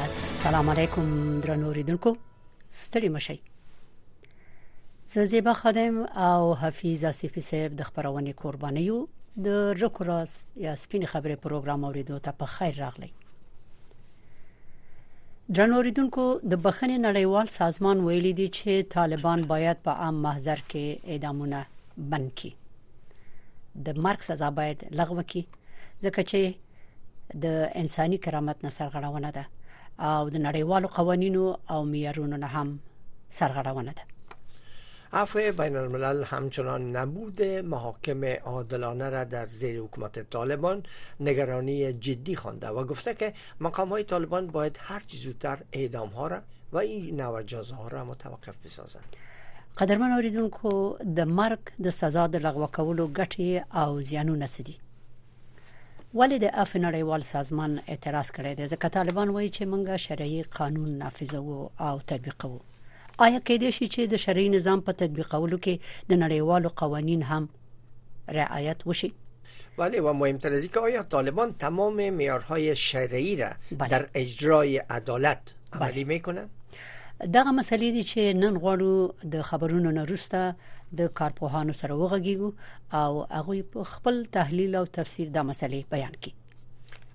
السلام علیکم درنو ریدونکو ستړي مشي زه زیبا خادم او حفیظ اسیفی صاحب د خبرونه قرباني یو د رکو راس یا سپین خبرې پروګرام اوریدو ته په خیر راغلی درنو ریدونکو د بخښنې نړیوال سازمان ویلي دی چې طالبان باید په عام محضر کې اعدامونه بند کړي د مرګ سزا باید لغوه کړي ځکه چې د انساني کرامت نه سرغړونه ده او د نړیوالو قوانینو او معیارونو نه هم سرغړونه ده عفو بین الملل همچنان نبود محاکم عادلانه را در زیر حکومت طالبان نگرانی جدی خوانده و گفته که مقام های طالبان باید هر چی زودتر اعدام ها را و این نوع جزا ها را متوقف بسازند قدرمن اوریدونکو د مرګ د سزا د لغوه کولو ګټې او زیانونه څه دي ولې د عفو نړیوال سازمان اعتراض کړی دی ځکه طالبان وایي چې موږ شرعي قانون نافذوو او تطبیقوو آیا کېدای شي چې د شرعي نظام په تطبیقولو کې د نړیوالو قوانین هم رعایت وشي بله و مهمتر از که آیا طالبان تمام معیارهای شرعی را بله. در اجرای عدالت عملی بله. میکنند دغه مسلې دي چې نن غواړو د خبرونو نه روسته د کارپوهانو سره وغږیږو او هغه په خپل تحلیل او تفسیر دا مسلې بیان کړي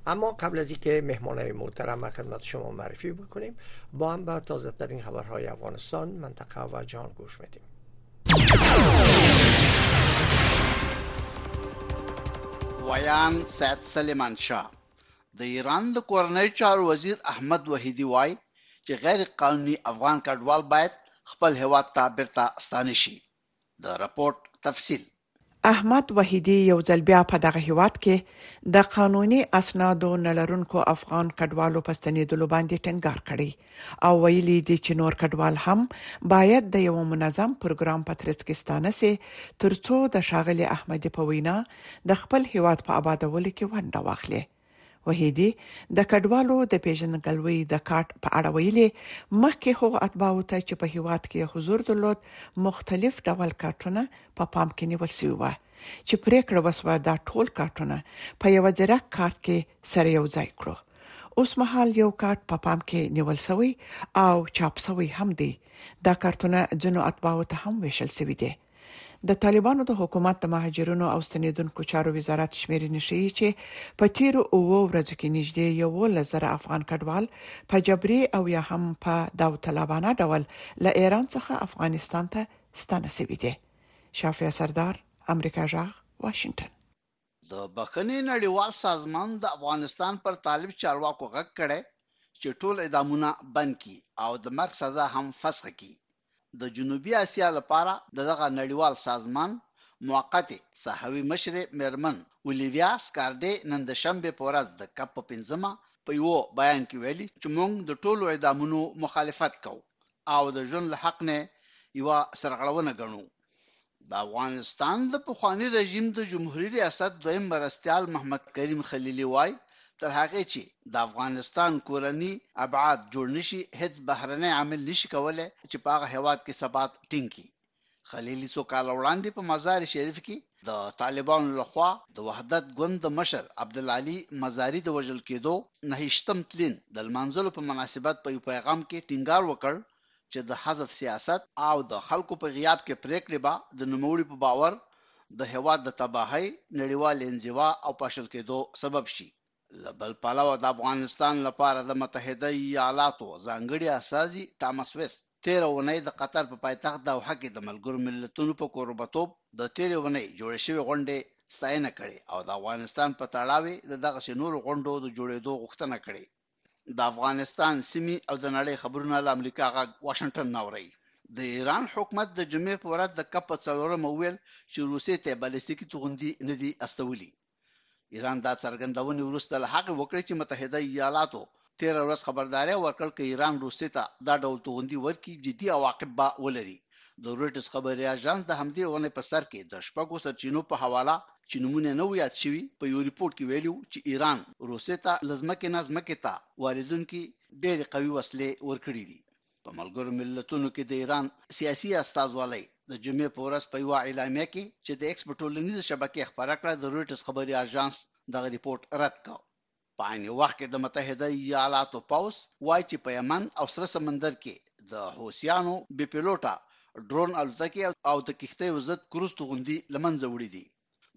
اما قبل از اینکه مهمانای محترم و خدمت شما معرفی بکنیم با هم به تازه ترین خبرهای افغانستان منطقه و جهان گوش میدیم ویان سید سلیمان شاه د ایران د کورنۍ چارو وزیر احمد وحیدی وای چې غیر قانوني افغان کډوال باید خپل هواد ته بیرته ستانه شي د رپورت تفصیل احمد وحیدی یو ځل بیا په دغه هواد کې د قانوني اسنادو نلرونکو افغان کډوالو په ستنیدلو باندې ټینګار کړی او ویلي دي چې نور کډوال هم باید د یو منظم پروګرام په ترڅ کې ستانه شي ترڅو د شاغلي احمدی په وینا د خپل هواد په آبادولو کې ونډه واخلي وحیدی د کډوالو د پیژندګلوۍ د کارت په اړه ویلي مخکې هغو اتباعو ته چې په هیواد کې حضور درلود مختلف ډول کارتونه په پا پام کې نیول شوی و چې پریکړه وسوه دا ټول کارتونه په یو ځیرک کارت کې سره یو ځای کړو اوس مهال یو کارت په پا پام کې نیول شوی او چاپ شوی هم دی دا کارتونه جنو اتباعو ته هم ویشل شوی دی د طالبانو د حکومت د مهاجرینو او ستنیدونکو چارو وزارت شمیرنې ښیي چې په تیر او ورځو کې نږدې یو لزر افغان کډوال په جبري او یا هم په داوطلبانه ډول له ایران څخه افغانستان ته ستانه شوي دي شافیا سردار امریکا جغ واشنگټن د بخښنې نړیوال سازمان د افغانستان پر طالب چارواکو غږ کړی چې ټول اعدامونه بند کړي او د مرګ سزا هم فسخ کړي. د جنوبي اسیا لپاره د دغه نړیوال سازمان موقتې ساحوي مشرې مېرمن اولیویا سکارډې نن د شنبې په ورځ د کب په پنځمه په یوه بیان کې ویلي چې موږ د ټولو اعدامونو مخالفت کوو او د ژوند له حق نه یوه سرغړونه ګڼو. د افغانستان د پخواني رژیم د جمهوریت ریاست دویم مرستیال محمد کریم خلیلی وای تر هغه چې د افغانستان کورنی ابعاد جوړ نشي هیڅ بهرنی عامل نشي کولای چې په هغه هواد کې ثبات ټینګ کړي خلیلی څو کال وړاندې په مزار شریف کې د طالبانو لخوا د وحدت ګوند د مشر عبدالعلي مزاري د وژل کېدو نهشتم تلین د لمانځلو په مناسبت په یو پیغام کې ټینګار وکړ چې د حذف سیاست او د خلکو په غیاب کې پرېکړې به د نوموړي په باور د هېواد د تباهۍ، نړیوالې انزوا او پاشل کېدو سبب شي. له بل پلوه د افغانستان لپاره د متحده ایالاتو ځانګړي استازي تامس وېست تېره اونۍ د قطر په پایتخت دوحه کې د ملګرو ملتونو په کوربتوب د تېرې اونۍ جوړې شوې غونډې ستاینه کړې او د افغانستان په تړاو یې د دغسې نورو غونډو د جوړېدو غوښتنه کړې. د افغانستان سیمي او د نړۍ خبرونه له امریکا غږ واشنگټن نه اوري د ایران حکومت د جمعې په ورځ د کپ په څلورمه وویل چې روسیې ته بالستیکي توغندي نه دي استولي ایران دا څرګندونې وروسته له هغې وکړې چې متحده ایالاتو تیره ورځ خبرداری ورکړ که ایران روسیې ته دا ډول توغندي ورکړي جدي عواقب به ولري د رویټرز خبري اژانس د همدې اونۍ په سر کې د شپږو سرچینو په حواله چې نمونه نه یاد شوي په یو ریپورت کې ویلي چې ایران روسیې ته له ځمکې نه ځمکې ته واردونکي ډېرې قوي وسلې ورکړي دي په ملګرو ملتونو کې د ایران سیاسي استازوالۍ د جمعې په ورځ په یوه اعلامیه کې چې د ایکس په ټولنیزه شبکې خپره کړه د رویټرز خبري اژانس دغه ریپورت رد کړ په عین وخت کې د متحده ایالاتو پوځ وایي چې په یمن او سره سمندر کې د حوثیانو بې پیلوټه ډرون الوتکې او د کښتیو ضد کروز توغندي له منځه وړي دي.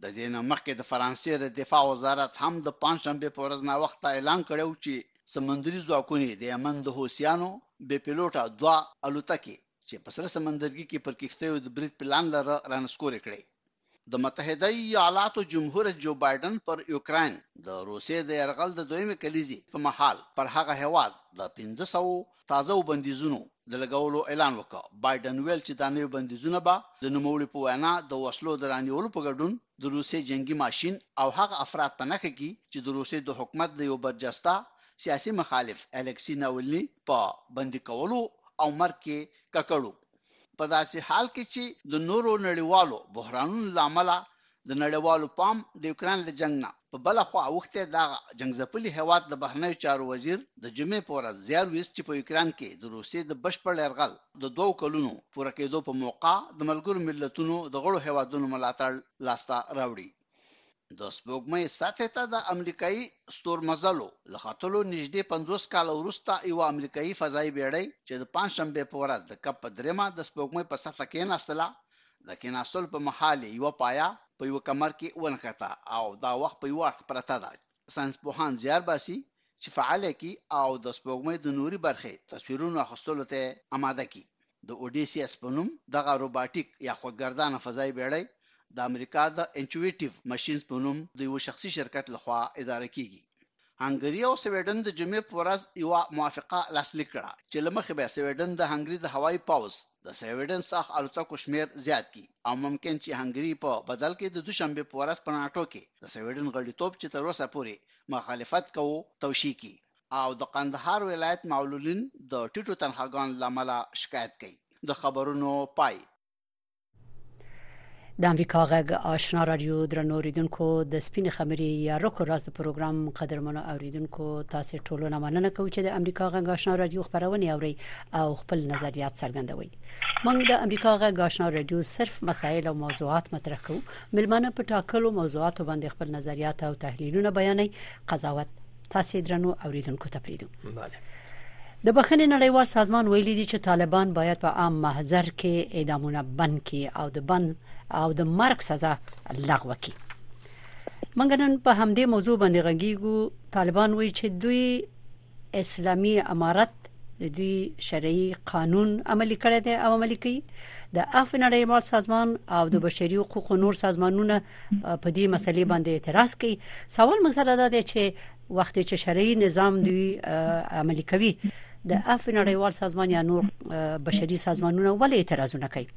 د دې نه مخکې د فرانسې د دفاع وزارت هم د پنجشنبې په ورځ ناوخته اعلان کړی و چې سمندري ځواکونو یې د یمن د حوثیانو بې پیلوټه دوه الوتکې چې په سره سمندرګي کې پر کښتیو د برید پلان لره رانسکورې کړې. د متحده ایالاتو جمهور جو بایډن پر یوکراین د روسیې د یرغل د دویمې کلیزې په مهال پر هغه هېواد د پنځه سوو تازو بندیزونو د لګولو اعلان وکړ. بایډن وویل چې دا نوي بندیزونه به د نوموړي په وینا د وسلو د رانیولو په ګډون د روسیې جنګي ماشین او هغه افراد په نښه کړي چې د روسیې د حکومت د یو برجسته سیاسي مخالف الکسي ناولني په بندي کولو او مرګ کې ککړ وو. په داسې حال کې چې د نورو نړیوالو بحرانونو له امله د نړیوالو پام د یوکران له جنګ نه په بل خو اوخته دا جنگ زپلی هواد د بهرنیو چارو وزیر د جمعې په ورځ زیار ویس چې په یوکران کې د روسیې د بشپړ يرغل د دوو کلونو پوره کېدو په موقع د ملګرو ملتونو د غړو هوادونو ملاتړ لاسته راوړي د سپوږمۍ سطح ته د امریکایي ستورمزلو له ختلو نږدې 50 کاله وروسته یوه امریکایي فضایي بیړۍ چې د پنجشنبې په ورځ د کب په درېیمه د سپوږمۍ په سطح کېناستله د کېناستلو په مهال یې یوه پایه په یوه کمر کې ونښته او دا وخت په یوه اړخ پرته ده ساینسپوهان زیار باسي چې فعاله کړي او د سپوږمۍ د نوري برخې تصویرونو اخستلو ته اماده کړي. د اوډیسیس په نوم دغه روباټیک یا خودګردانه فضايي بېړۍ د امریکا د انټویټیو مشینز په نوم د یوه شخصي شرکت له خوا اداره کېږي. هنګري او سویډن د جمعې په ورځ یوه موافقه لاسلیک کړه چې له مخې به یې سویډن د هنګري د هوایي پوځ، د سویډن سخت الوتکو شمیر زیات کی او ممکن چې هنګری په بدل کې د دوشنبې په ورځ په ناټو کې د سویډن غړیتوب چې تر اوسه پورې مخالفت کوو توشیح کی او د قندهار ولایت معلولین د ټیټو تنخاګانو له امله شکایت کوي د خبرونو پای د امریکا غږ آشنا رادیو درنو اوریدونکو د سپین خبري یا رکو راز د پروګرام قدرمنو اوریدونکو تاسو ټولو نه مننه کوم چې د امریکا غږ آشنا رادیو خبرونه اوري او خپل نظریات څرګندوي موږ د امریکا غږ آشنا رادیو صرف مسایل او موضوعات مطرح کوو ملمانه په ټاکلو موضوعاتو باندې خپل نظریات او تحلیلونه بیانوي قضاوت تاسو درنو اوریدونکو ته پریدو بله د بخښنې نړیوال سازمان ویلي دي چې طالبان باید په عام محضر کې اعدامونه بند کړي او د بند او د مرګ سزا لغوه کړي منګ نن په همدې موضوع باندې غږیږو طالبان وایي چې دوی اسلامي امارت د دوی شرعي قانون عملي کړی دی او عملي کوي د اف نړیوال سازمان او د بشري حقوقو نور سازمانونه په دې مسلې باندې اعتراض کوي سوال مسله دا دی چې وخت چې شرعي نظام دوی عملي کوي د اف نړیوال سازمان یا نور بشري سازمانونه ولې اعتراضونه کوي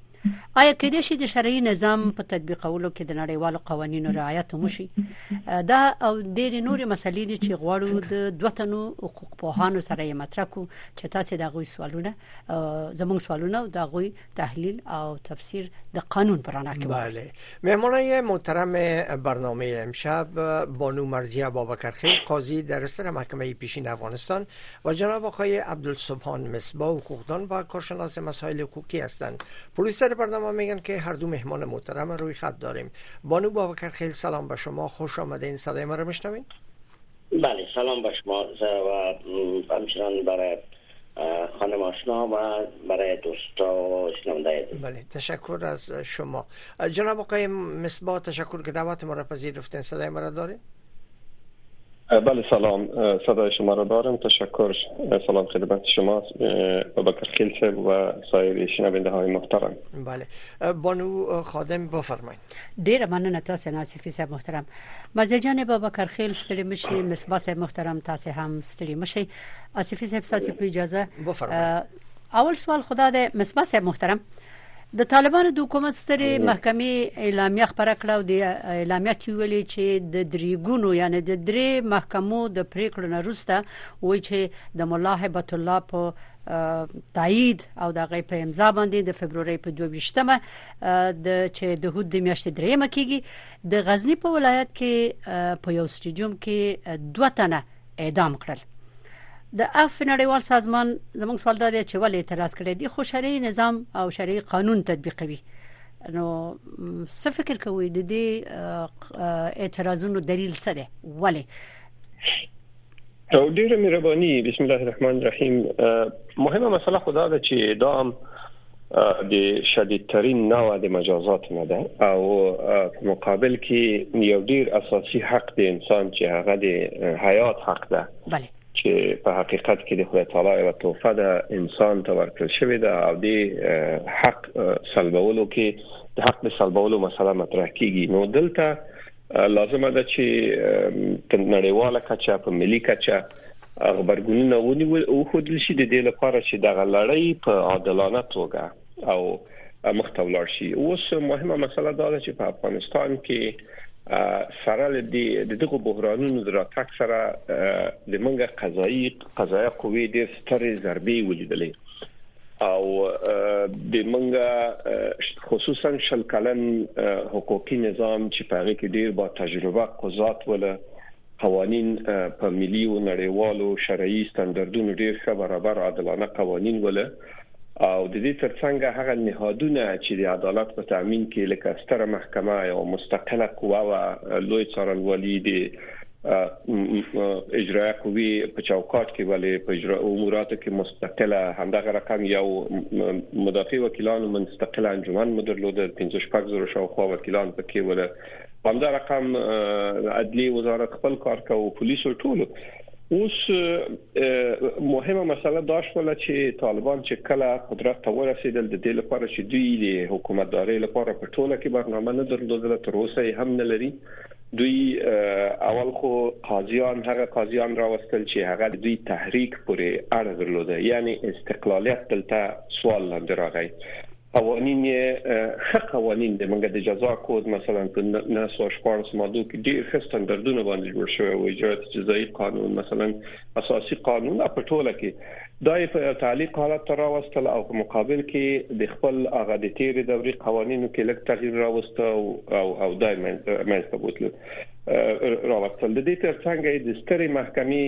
آیا کې د شي د شرعي نظام په تطبیقولو کې د نړیوالو قوانینو رعایت وشي دا او ډېر نور مسلې دي چې غواړو د دوتنو حقوق پوهانو سره یې مطرح کو چې تاسو د غوي سوالونه زموږ سوالونه او د غوي تحلیل او تفسیر د قانون پرانا کې بله مهمانای محترم برنامه امشب بانو مرزیه بابکرخیل قاضی در سر محکمه پیشین افغانستان و جناب آقای عبدالسبحان مصباح حقوقدان و کارشناس مسائل حقوقی هستند پلیس در برنامه میگن که هر دو مهمان محترم روی خط داریم بانو بابکر خیلی سلام به شما خوش آمده این صدای ما رو میشنوین بله سلام به شما و همچنان برای خانم آشنا و برای دوست و شنونده عزیز بله تشکر از شما جناب آقای مصباح تشکر که دعوت ما را پذیرفتین صدای ما را داریم بله سلام صدای شما را دارم تشکر سلام خدمت شما بکر خیل صاحب و سایر شنونده های محترم بله بانو خادم بفرمایید ډیره مننه تاسو نه صفی صاحب محترم مزه جان بابا کرخیل ستړي مشي مصباح صاحب محترم تاسو هم ستړي مشي صفی صاحب تاسو په اجازه اول سوال خدا ده مصباح صاحب محترم د طالبانو د حکومت ستري محکمې اعلامیه خبره کړه او د اعلامیه کې ویلي چې د دریګونو یعنی د درې محکمو د پریکړو نه روسته وایي چې د مولا هبت الله په تایید او د غي په امضا باندې د فبرवरी په 22مه د چې د هود د میاشتې دریمه کیږي د غزنی په ولایت کې په یو سټیډیوم کې دوه تنه اعدام کړل د اف نړیوال سازمان زموږ سوال دا دی چې ولې اعتراض کړی دی خو شرعي نظام او شرعي قانون تطبیقوي نو څه فکر کوئ د دې اعتراضونو دلیل څه دی ولې او ډیره مهرباني بسم الله الرحمن الرحیم مهمه مسله خدا ده چې دا هم د شدیدترین نوع د مجازات نه ده او په مقابل کې یو ډیر اساسي حق د انسان چې هغه د حیات حق ده بله چې په حقیقت کې د خدای تعالی یو تحفه ده انسان ته ورکړل شوې ده او د حق سلبولو کې د حق د سلبولو مسله مطرح کیږي نو دلته لازمه ده چې په نړیواله کچه په ملي کچه غبرګونونه ونیول او خودل شي د دې لپاره چې د غلړۍ په عادلانه توګه او مخته ولاړ شي اوس مهمه مسله دا ده چې په افغانستان کې سره لدی د دغه بحرانونو دراتک سره د منګه قضایي قضایي قوې د سترې ضربې ولیدلې او د منګه خصوصا شل کلن حقوقي نظام چې په هغه کې ډیر با تجربه قضات ول قوانين په ملي او نړیوالو شرعي ستاندردونو ډیر ښه برابر عادلانه قوانين ول او د دې ترڅنګ هغه نهادونه چې د عدالت په تامین کې لکه ستره محکمه او مستقله قوه لوی څارنوالي دي اجرایه قوی په چوکاټ کې ولې په اجرا اموراتو کې مستقله همدغه رقم یو مدافع وکیلانو مستقله انجمن مدرلود 15 شپږ زره شاوخوا وکیلان پکې ول همدا رقم عدلی وزارت خپل کار کوي او پولیس ټول اوس مهمه مسله دا شوله چې طالبان چې کله قدرت ته ورسېدل د دې لپاره چې دوی د حکومتداري لپاره په ټوله کې برنامه نه درلودله تر اوسه هم نه لري دوی اول خو قاضیان هغه قاضیان راوستل چې هغه د دوی تحریک پورې اړه درلوده یعنی استقلالیت دلته سوال لاندې راغی قوانین ښه قوانین د منګه د جزا کود مثلا په 1914 مادو کې ډیر ښه ستاندردونه باندې جوړ شوی و اجرات جزایی قانون مثلا اساسي قانون په ټوله کې دا یې په تعلیق حالت ته راوستل او په مقابل کې یې د خپل هغه د تیرې دوري قوانینو کې لږ تغییر راوست او او دا یې منځ ته بوتلو راوستل د دې ترڅنګ یې د سترې محکمې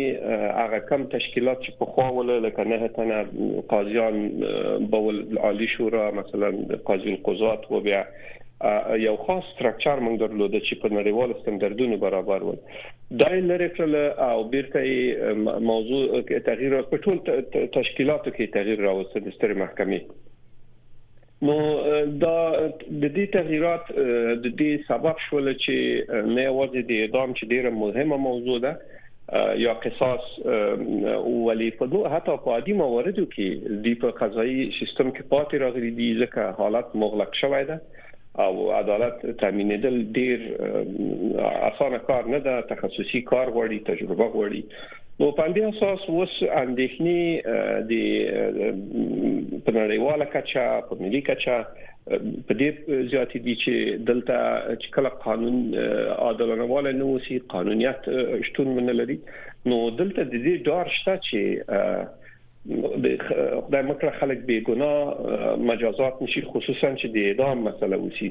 هغه کم تشکیلات چې په خوا ول لکه نه تنه قاضیان بول عالی شورا مثلا قاضي القضات و بیا یو خاص سټرکچر موږ درلود چې په نړیوال سټنډردونو برابر و دا لري کړل او بیرته موضوع تغییر په ټول تشکیلاتو کې تغییر راوست د ستر محکمې نو دا د دې تغیرات د دې سبب شول چې نه یوازې د اعدام چې ډیره مهمه موضوع ده یا قصاص ولی په نو حتی په عادي مواردو کې دی په قضایي سیستم کې پاتې راغلي دي ځکه حالت مغلق شوی ده او عدالت تامینېدل ډیر اسانه کار نه ده تخصصي کار غواړي تجربه غواړي نو په دې اساس اوس اندېښنې د په نړیواله کچه په ملي کچه په دې زیات دي چې دلته چې کله قانون عادلانه والی نه وسی قانونیت شتون نه لري نو دلته د دې ډار شته چې د خدای مکړه خلک بې ګناه مجازات نشي خصوصا چې د اعدام مسله وسی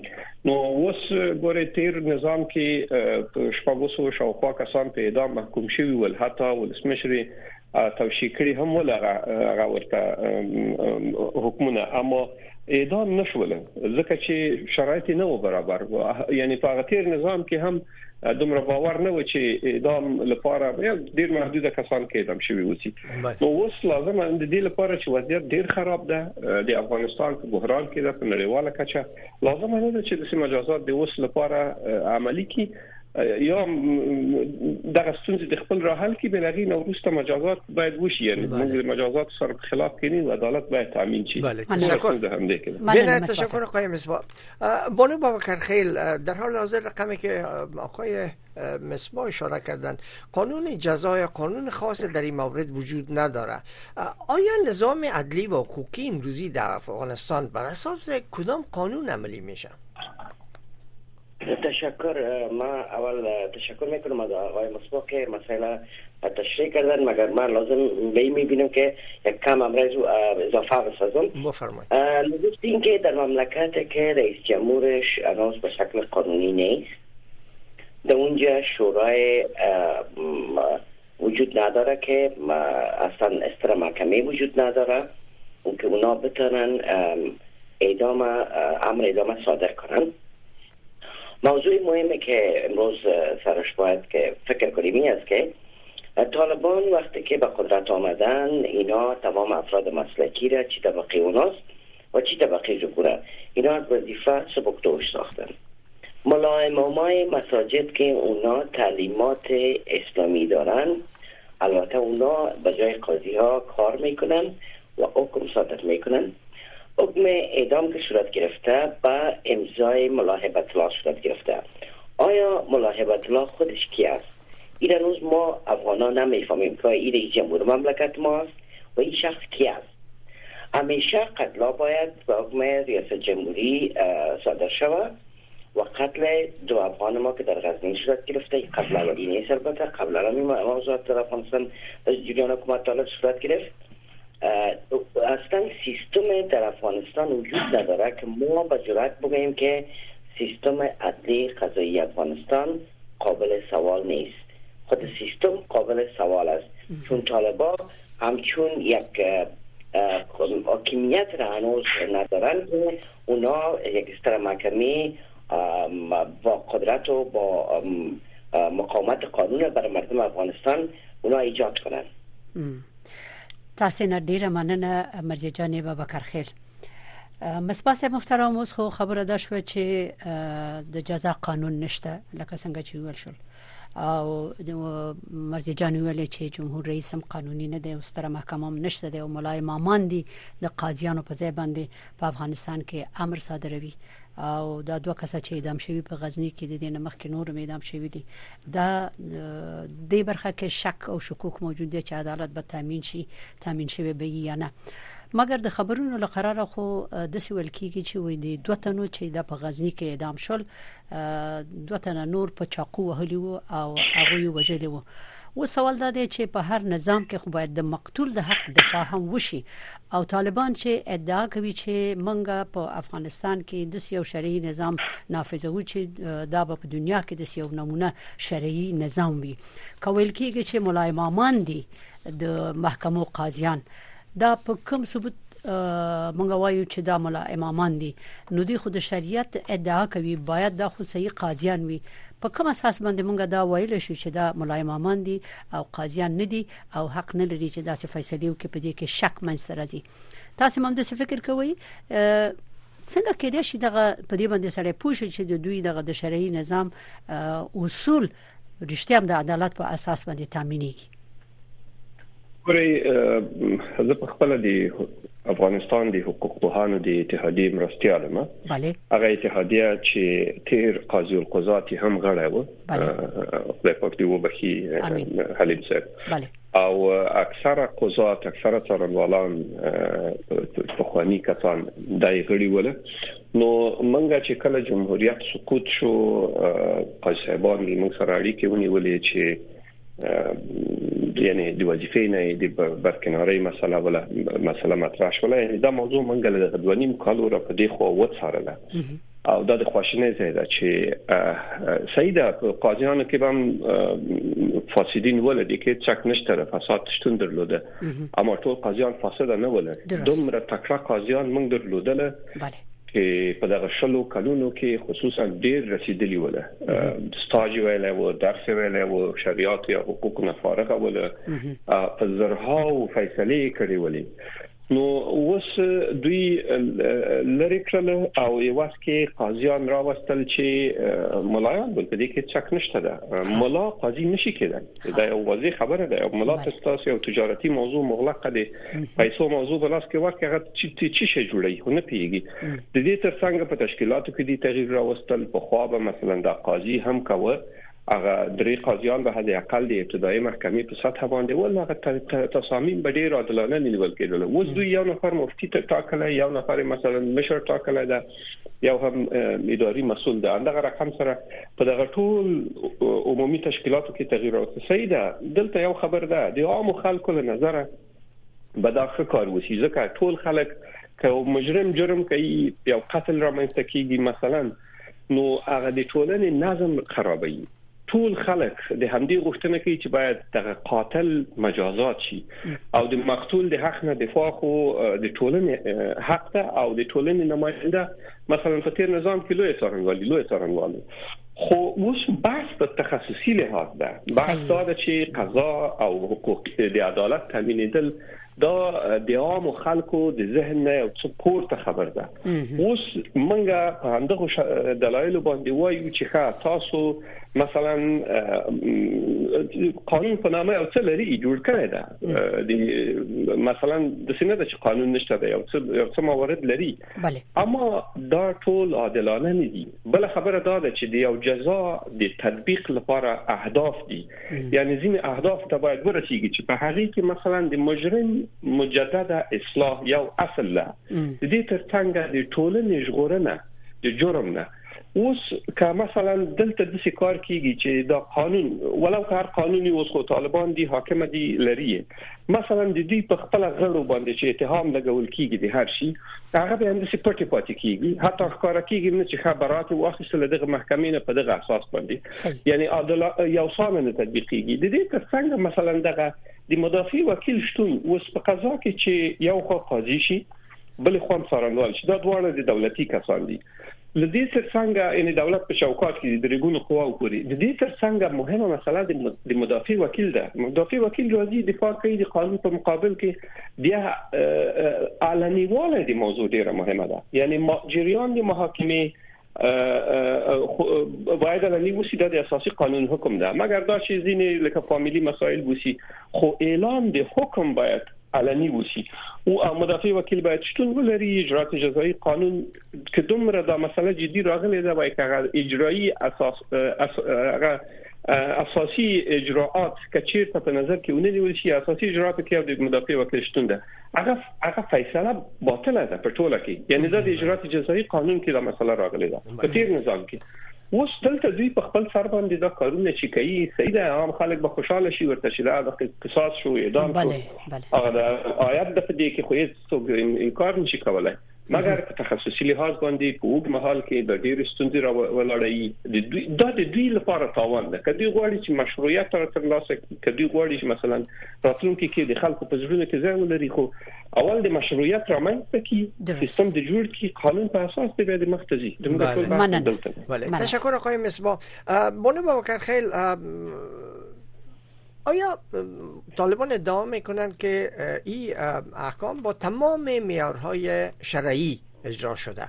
نو اوس ګوره تیر نظام کې شپږو شاوخوا کسان په اعدام محکوم شوی ول حتی ولسمشر توشی کړی هم ولغه هغه ورته حکمونه اما اعدام نشول ځکه چې شرایط نه و برابر یعنی په هغه تیر نظام کې هم دومره باور نه و چې اعدام لپاره ډیر محدود کسان کې اعدام شوی وسی نو اوس لازم د دې لپاره چې وضعیت ډیر خراب ده د افغانستان په بحران کې ده په نړیواله کچه لازم نه ده چې د مجازات د اوس لپاره عملی کی یا دغه ستونزې د خپل راه حل کې بلغي نو وروسته مجازات باید وشي یعنی موږ مجازات سره په خلاف کې نه عدالت باید تامین شي بله تشکر بله تشکر آقای مصباح بانو بابکر خیل در حال حاضر رقمی که آقای مصباح اشاره کردن قانون جزای قانون خاص در این مورد وجود نداره آیا نظام عدلی و حقوقی امروزی در افغانستان بر اساس کدام قانون عملی میشه تشکر ما اول تشکر میکنم از آقای مصباح که مسئله تشریح کردن مگر من لازم به این میبینم که یک کم امرز و اضافه بسازم بفرمایید لازم این که در مملکت که رئیس جمهورش اناس به شکل قانونی نیست در اونجا شورای وجود نداره که اصلا استر محکمه وجود نداره اون که اونا بتونن اعدام امر ادامه صادر کنن موضوع مهمی که امروز سرش باید که فکر کنیم این است که طالبان وقتی که به قدرت آمدن اینا تمام افراد مسلکی را چی طبقه اوناست و چی طبقه ذکوره اینا از وظیفه سبک ساختن ملائم های مساجد که اونا تعلیمات اسلامی دارن البته اونا به جای قاضی ها کار میکنن و حکم صادر میکنن حکم خب، اعدام که صورت گرفته با امضای ملاحبت الله صورت گرفته آیا ملاحبت الله خودش کی است این روز ما افغان ها فهمیم که این رئیس جمهور مملکت ما است و این شخص کی است همیشه قتلا باید به حکم ریاست جمهوری صادر شوه و قتل دو افغان ما که در غزنین صورت گرفته این قتل اولی نیست البته قبل هم این موضوعات در افغانستان از جریان حکومت طالب صورت گرفت اصلا سیستم در افغانستان وجود نداره که ما به جرات بگوییم که سیستم عدلی قضایی افغانستان قابل سوال نیست خود سیستم قابل سوال است چون طالبا همچون یک حاکمیت را هنوز ندارن که اونا یک استر محکمی با قدرت و با مقاومت قانون بر مردم افغانستان اونا ایجاد کنن تاسو نه ډیره مننه مرزی جانې به بکرخیر مسپاس محترم اوس خو خبره ده شو چې د جزا قانون نشته لکه څنګه چې ویل شول او مرزي جان ویل چې جمهور رئیس هم قانوني نه دی او ستره محکمه هم نشته دی او ملای مامان دی د قاضیانو په ځای باندې په افغانستان کې امر صادروي او دا دوه کسه چې اعدام شوی په غزنی کې د دینه مخکې نور هم اعدام شوی دي دا د برخه کې شک او شکوک موجود دي چې عدالت به تامین شي تامین شوی به یا نه مګر د خبرونو لقرار خو د سویل کیږي چې وې دي دوه تنو چې د په غزنی کې اعدام شول دوه تنه نور په چاقو وهلی وو او هغه یې وژلی وو و سوال دا دی چې په هر نظام کې خو باید د مقتول د حق دفاع هم وشي او طالبان چې ادعا کوي چې منګه په افغانستان کې د یو شرعي نظام نافذوي چې دا په دنیا کې د یو نمونه شرعي نظام وي کویل کېږي چې ملایمامان دي د محکمو قاضیان دا په کوم ثبوت مونږ وایو چې دا مولا امامان دي نو دوی خو د شریعت ادعا کوي باید دا خو صحیح قاضیان وي په کوم اساس باندې مونږ دا ویل شو چې دا مولا امامان دي او قاضیان نه دي او حق نه لري چې دا څه فیصله وکړي په دې کې شک منځ سره دي تاسو هم د فکر کوئ څنګه کېدای شي دغه په دې باندې سره پوښي چې د دوی دغه د شرعي نظام اصول رښتیا د عدالت په اساس باندې تامینېږي ګوري زه په خپل دی افغانستان د حقوق پوهانو د اتحادیې مرستيال ما هغه اتحادیه چې تیر قاضي القضات هم غړی و د پکتي وبخي حلیم صاحب او اکثره قضات اکثره څارنوالان په خواني کسان دای غړي ول نو موږ چې کله جمهوریت سقوط شو قاضي صاحبان دې موږ سره اړیکې ونیولې چې یعنی د وظیفې نه د برکناري مسله ولا مسله مطرح شوله یعنی دا موضوع منګل د غدوانیم کالو را په دی خو و څارله او دا د خواشینې ځای ده چې سیدا قاضیانو کې هم فاسدین ولدي کې څک نشته فساد شتون درلوده اما ټول قاضیان فاسد نه ول دومره تکړه قاضیان موږ درلودل چې په دغه شلو کلونو کې خصوصا ډیر رسیدلی ول سټاج ویل او درس ویل او شریعت یا حقوق نه فارغ ول په زرها او فیصله کړې ولې نو اوس دوی لری کړل او یواس کې قاضیان راوستل چې ملایان بل په دې کې څک نشته ده ملا قاضي نشي کېدای دا یو واضح خبره ده او ملاته ستاسو یو تجارتي موضوع مغلقه دي پیسو موضوع بلاس کې ورکه هغه چې چې شي جوړي نه پیږي د دې ترڅنګ په تشکیلاتو کې دي تغییر راوستل په خو به مثلا د قاضي هم کوه هغه درې قاضیان به د اقل د ابتدایي محکمې په سطح باندې ول هغه تصامیم به ډیر عادلانه نیول کېدل اوس دوی یو نفر مفتی ته ټاکل یو نفر مثلا مشر ټاکل ده یو هم اداري مسول ده اندغه رقم سره په دغه ټول عمومي تشکیلاتو کې تغییر او تصحیح ده دلته یو خبر ده د عام خلکو له نظره به دا ښه کار وسی ځکه ټول خلک که مجرم جرم کوي یو قتل رامنځته کیږي مثلا نو هغه د ټولنې نظم خرابوي ټول خلک د همدې غوښتنه کوي چې باید دغه قاتل مجازات شي او د مقتول د حق نه دفاع خو د ټولنې حق ده او د ټولنې نماینده مثلا په تیر نظام کې لوی څارنوالي لوی څارنوالي خو اوس بحث په تخصصي لحاظ ده بحث دا ده چې قضا او حقوق د عدالت تامینېدل دا د عامو خلکو د ذهن نه یو څه پورته خبر ده اوس منګه په همدغه دلایل باندې وایو چې ښه تاسو مثلا قانون په نامه یو څه لري جوړ کړی دا د مثلا د سینه د قانون نشته دی یو څه یو څه موارد لري بله. اما دا ټول عادلانه نه دي بل خبره دا ده چې د یو جزا د تطبیق لپاره اهداف دي یعنی ځینې اهداف ته باید ورسیږي چې په هغه کې مثلا د مجرم مجدده اصلاح یو اصل ده د دې ترڅنګ د ټولنې ژغورنه د جرم نه اوس که مثلا دلته د څه کار کیږي چې دا قانون ولو که هر قانوني اوس خو طالبان دي حاکم دي لري مثلا د دوی په خپله غړو باندې چې اتهام لګول کیږي د هر شي هغه به همداسې پټې پاتې کیږي حتی ښکاره کیږي نه چې خبرات واخیستل دغه محکمې نه په دغه اساس باندې یعنی عادل یو سانه نه تطبیقیږي د دې ترڅنګ مثلا دغه د مدافع وکیل شتون اوس په قضا کې چې یو خو قاضي شي بل خو هم څارنوال چې دا دواړه د دولتي کسان دي لدی ترڅنګ ان دولت په شاوکات کې د ریګونو قواو پوری د دې ترڅنګ مهمه مسله د مدافع وکیل ده مدافع وکیل راځي د فار کوي د قانون په مقابل کې بیا علنیواله د موضوع ډیره مهمه ده یعنی جریان د محاکمه باید علني وسی دا د اساسي قانون حکم ده مګر دا چې ځینې لکه فامیلی مسائل وسی خو اعلان د حکم باید علني وسی او مدافع وکیل باید شتون ولري اجرات جزایی قانون که دومره دا مسله جدي راغلې ده باید هغه اجرایی اساس هغه اساسي اجراءات کچیر ته په نظر کې ونیول شي اساسي اجراءات کې د مدافع وکیل شتون ده هغه هغه فیصله باطله ده په ټوله کې یعنی د اجرات جزایی قانون کې دا مسله راغلی ده په تیر نظام کې اوس دلته دوی په خپل سر باندې دا کارونه چې کوي صحیح ده عام خلک به خوشاله شي ورته چې دا د قصاص شو اعدام شو او دا آیات د دې کې خو هیڅ څوک انکار نشي کولای مګر په تخصصي لحاظ باندې په وګ مهال کې د ډېر ستونزې را ولاړې د دوی د د دوی لپاره تاوان ده کدی غواړي چې مشروعیت را تر لاسه کدی غواړي چې مثلا راتلونکي کې د خلکو په ځړونو کې ځای ولري خو اول د مشروعیت رامنځته کی سیستم د جوړ کی قانون په اساس دی د مختزي د موږ ټول بله تشکر آقای مصباح بنو بکر خیل آیا طالبان ادعا میکنند که این احکام با تمام میارهای شرعی اجرا شده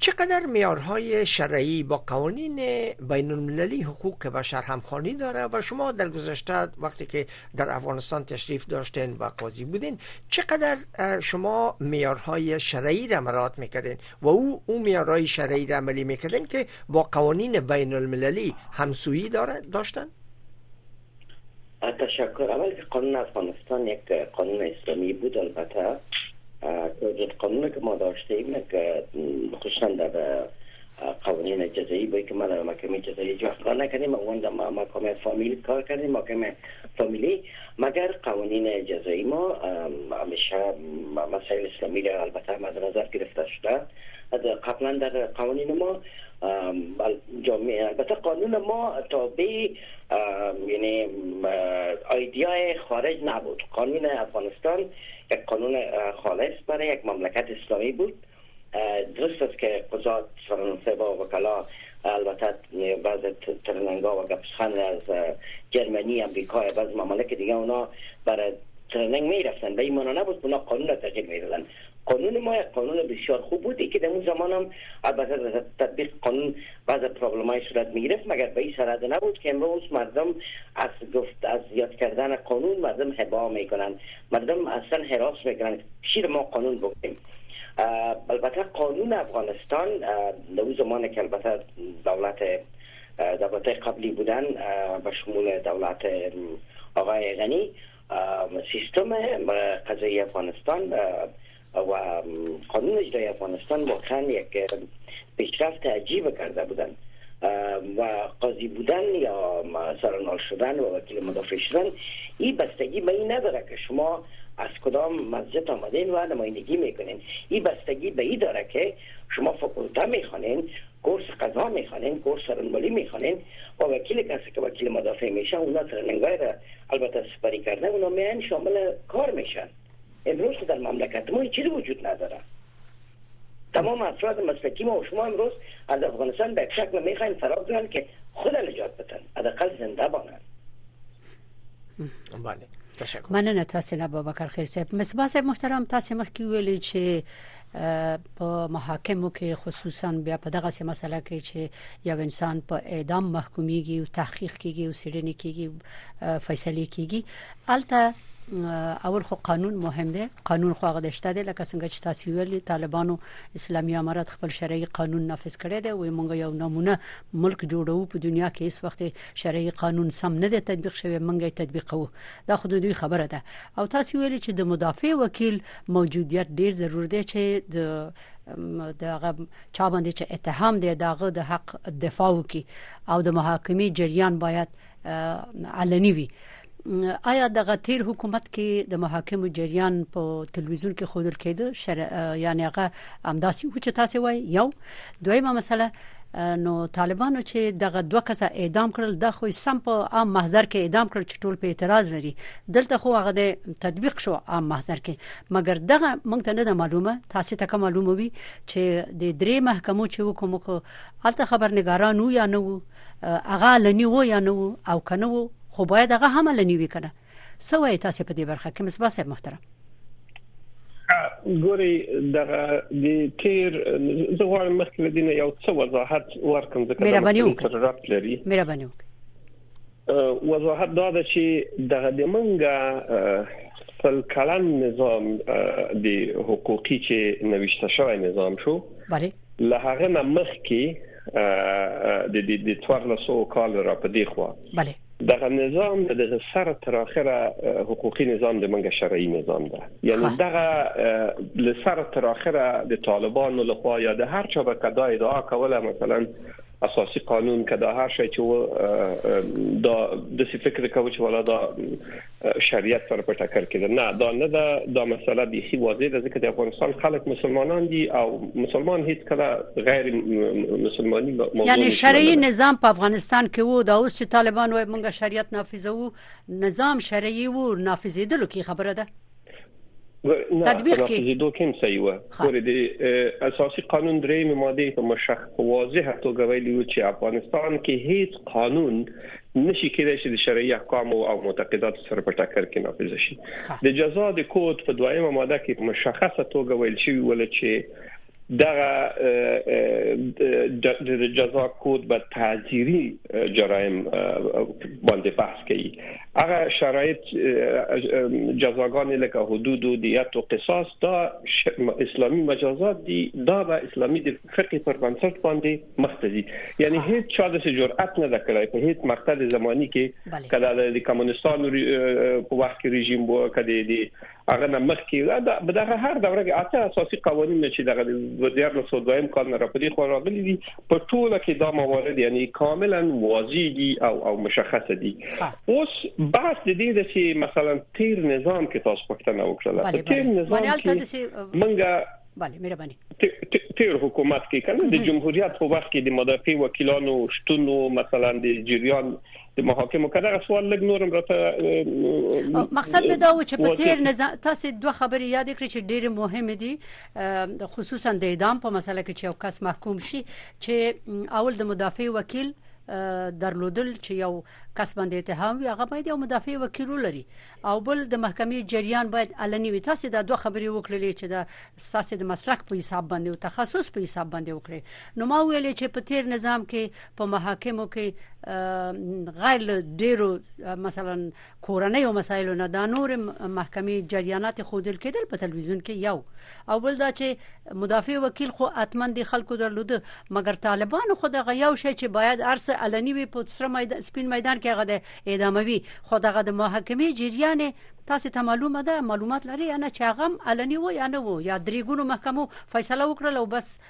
چقدر میارهای شرعی با قوانین بین المللی حقوق بشر همخوانی داره و شما در گذشته وقتی که در افغانستان تشریف داشتین و قاضی بودین چقدر شما میارهای شرعی را مرات میکردین و او او میارهای شرعی را عملی میکردین که با قوانین بین المللی همسویی داره داشتن تشکر اول که قانون افغانستان یک قانون اسلامی بود البته توجد قانون که ما داشتیم که خصوصا در قوانین جزایی بایی که ما در محکمه جزایی جا کار نکردیم اون در محکمه فامیل کار کردیم محکمه فامیلی مګر قوانین جزایی ما همیشه مسائل اسلامی را البته مد نظر گرفته شده قبلا در قوانین ما جامعه البته قانون ما تابع یعنی ایدیای خارج نبود قانون افغانستان یک قانون خالص برای یک مملکت اسلامی بود درست است که قضات فرانسه با وکلا البته بعض ترننگا و گپسخن از جرمنی امریکا و بعض ممالک دیگه اونا برای ترننگ می رفتن به این مانا نبود اونا قانون را تغییر می دادن قانون ما قانون بسیار خوب بودی که در اون زمان هم البته در تطبیق قانون بعض پرابلم های صورت می گرفت مگر به این سرد نبود که امروز مردم از گفت از یاد کردن قانون مردم هبا می کنند مردم اصلا حراس میکنند چی ما قانون بکنیم البته قانون افغانستان در اون زمان که البته دولت دولت قبلی بودن به شمول دولت آقای غنی سیستم قضایی افغانستان و قانون اجرای افغانستان واقعا یک پیشرفت عجیب کرده بودند و قاضی بودن یا سرنال شدن و وکیل مدافع شدن این بستگی به این نداره که شما از کدام مسجد آمدین و نمایندگی میکنین این بستگی به این داره که شما فکولته میخوانین کورس قضا میخوانین کورس سرنمالی میخوانین و وکیل کسی که وکیل مدافع میشه اونا ترننگای را البته سپری کرده اونا میان شامل کار میشن امروز که در مملکت ما چیزی وجود نداره تمام افراد مسلکی ما و شما امروز از افغانستان به شکل میخواین فرار کنند که خود نجات بتن حداقل زنده بانند بله مننه تاسو نه بابا کار خیر صاحب مصباح صاحب محترم تاسو مخکې ویل چې په محاکمو کې خصوصا بیا په دغه سیمه مسله کې چې یو انسان په اعدام محکومیږي او تحقیق کیږي او سړنی کیږي فیصله کیږي البته اول خو قانون مهم دی قانون خو هغه دشته دی لکه څنګه چې تاسو ویلي طالبانو اسلامي امارات خپل شرعي قانون نافذ کړی دی وي مونږ یو نمونه ملک جوړو په دنیا کې هیڅ وخت شرعي قانون سم نه دی تطبیق شوی مونږ یې تطبیقو دا خو دوی خبره ده او تاسو ویلي چې د مدافع وکیل موجودیت ډیر ضرور دی چې د دغه چا باندې چې اتهام دی دغه د حق دفاع وکي او د محاکمه جریان باید علني وي آیا د غتیر حکومت کې د محاکم جریان په تلویزیون کې خودل کېده شر... یعنی هغه همداسي و چې تاسو وای یو دویمه مسله نو طالبانو چې دغه دوه کسه اعدام کړل د خو سم په عام محضر کې اعدام کړل چې ټول په اعتراض لري دلته خو هغه د تطبیق شو عام محضر کې مګر دغه موږ ته نه معلومه تاسو ته کوم معلومه وي چې د درې محکمو چې وکم کو الته خبرنګارانو یا نو هغه لنی وو یا نو او کنه وو خو باید هغه هم لنی وی کنه څه وایي تاسو په دې برخه کې مصباح صاحب محترم ګوري دغه د تیر زه غواړم مخکې له دینه یو څه وضاحت ورکم ځکه دا سره رات لري مهرباني وکړئ وضاحت دا ده چې دغه د منګه خپل کلن نظام د حقوقي چې نوښته شوی نظام شو بله له هغه نه مخکې د دې د څوارلسو کال را پدې خو بله دغه نظام د دغه سر تر اخره حقوقي نظام د منګه شرعي نظام ده یعنی دغه له سر تر اخره د طالبانو لخوا یا د هر چا به کدا ادعا کوله مثلا اساسي قانون کدا هر شي چې دا د فکر کوي چې ولا دا شریعت سره په ټکر کې ده نه دا نه ده دا مسله بیخي واضح ده ځکه د افغانستان خلک مسلمانان دي او مسلمان هیڅ کله غیر مسلمانۍ موضوع یعنی شرعي نظام په افغانستان کې وو دا اوس چې طالبان وايي موږ شریعت نافذوو نظام شرعي وو نافذېدلو کې خبره ده تدبیر کې زیدو کوم صحیح و ګورې د اساسي قانون درې ماده په مشخ واضح توګه ویلي و چې افغانستان کې هیڅ قانون نشي کېدای چې د شرعي احکام او معتقدات سره په ټکر کې نافذ شي د جزا د کوډ په دویمه ماده کې مشخصه توګه ویل شوی ول چې دغه د جزا کود به تعذیری جرایم باندې بحث کوي هغه شرایط جزاګان لکه حدود او دیت او قصاص دا اسلامی مجازات دي دا به اسلامی د فقه پر بنسټ باندې مختزي یعنی هیڅ چا د جرأت نه کړای په هیڅ مقطع زمانی کې کله د کمونستانو په وخت کې رژیم وو کله د هغه نه مخکې دا به د هر دوره کې اته اساسي قوانين چې دغه د 2022 کال نه راپدې خو راغلي دي په ټوله کې دا موارد یعنی کاملا واضح دي او او مشخص دي اوس بحث د دې د چې مثلا تیر نظام کې تاسو پښتنه وکړه تیر نظام کې منګه بله مهرباني تیر حکومت کې کنه د جمهوریت په وخت کې د مدافع وکیلانو شتون مثلا د جریان د محاکمو کله غو سوال لګ نورم راته مقصد به دا و چې په تیر نظام تاسو دوه خبرې یاد کړئ چې ډېر مهم دي خصوصا د اعدام په مسله کې چې یو کس محکوم شي چې اول د مدافع وکیل درلودل چې یو کس باندې اتهام وي هغه باید یو مدافع وکیل ولري او بل د محکمې جریان باید علني وي تاسو دا دوه خبرې وکړلې چې دا تاسو د مسلک په حساب باندې او تخصص په حساب باندې وکړي نو ما ویلې چې په تیر نظام کې په محاکمو کې غیر له ډیرو مثلا کورنۍ او مسایلو نه دا نور محکمې جریانات خودل کېدل په تلویزیون کې یو او بل دا چې مدافع وکیل خو اتمن دي خلکو درلود مګر طالبان خو د غیاو شي چې باید ارس علني وي په سپین میدان کې هغه اعداموي خو دغه د محاکمې جریان تاسو ته معلومه ده معلومات لري یا نه چې هغه علني وو یا نه وو یا درې ګونو محکمو فیصله وکړه او بس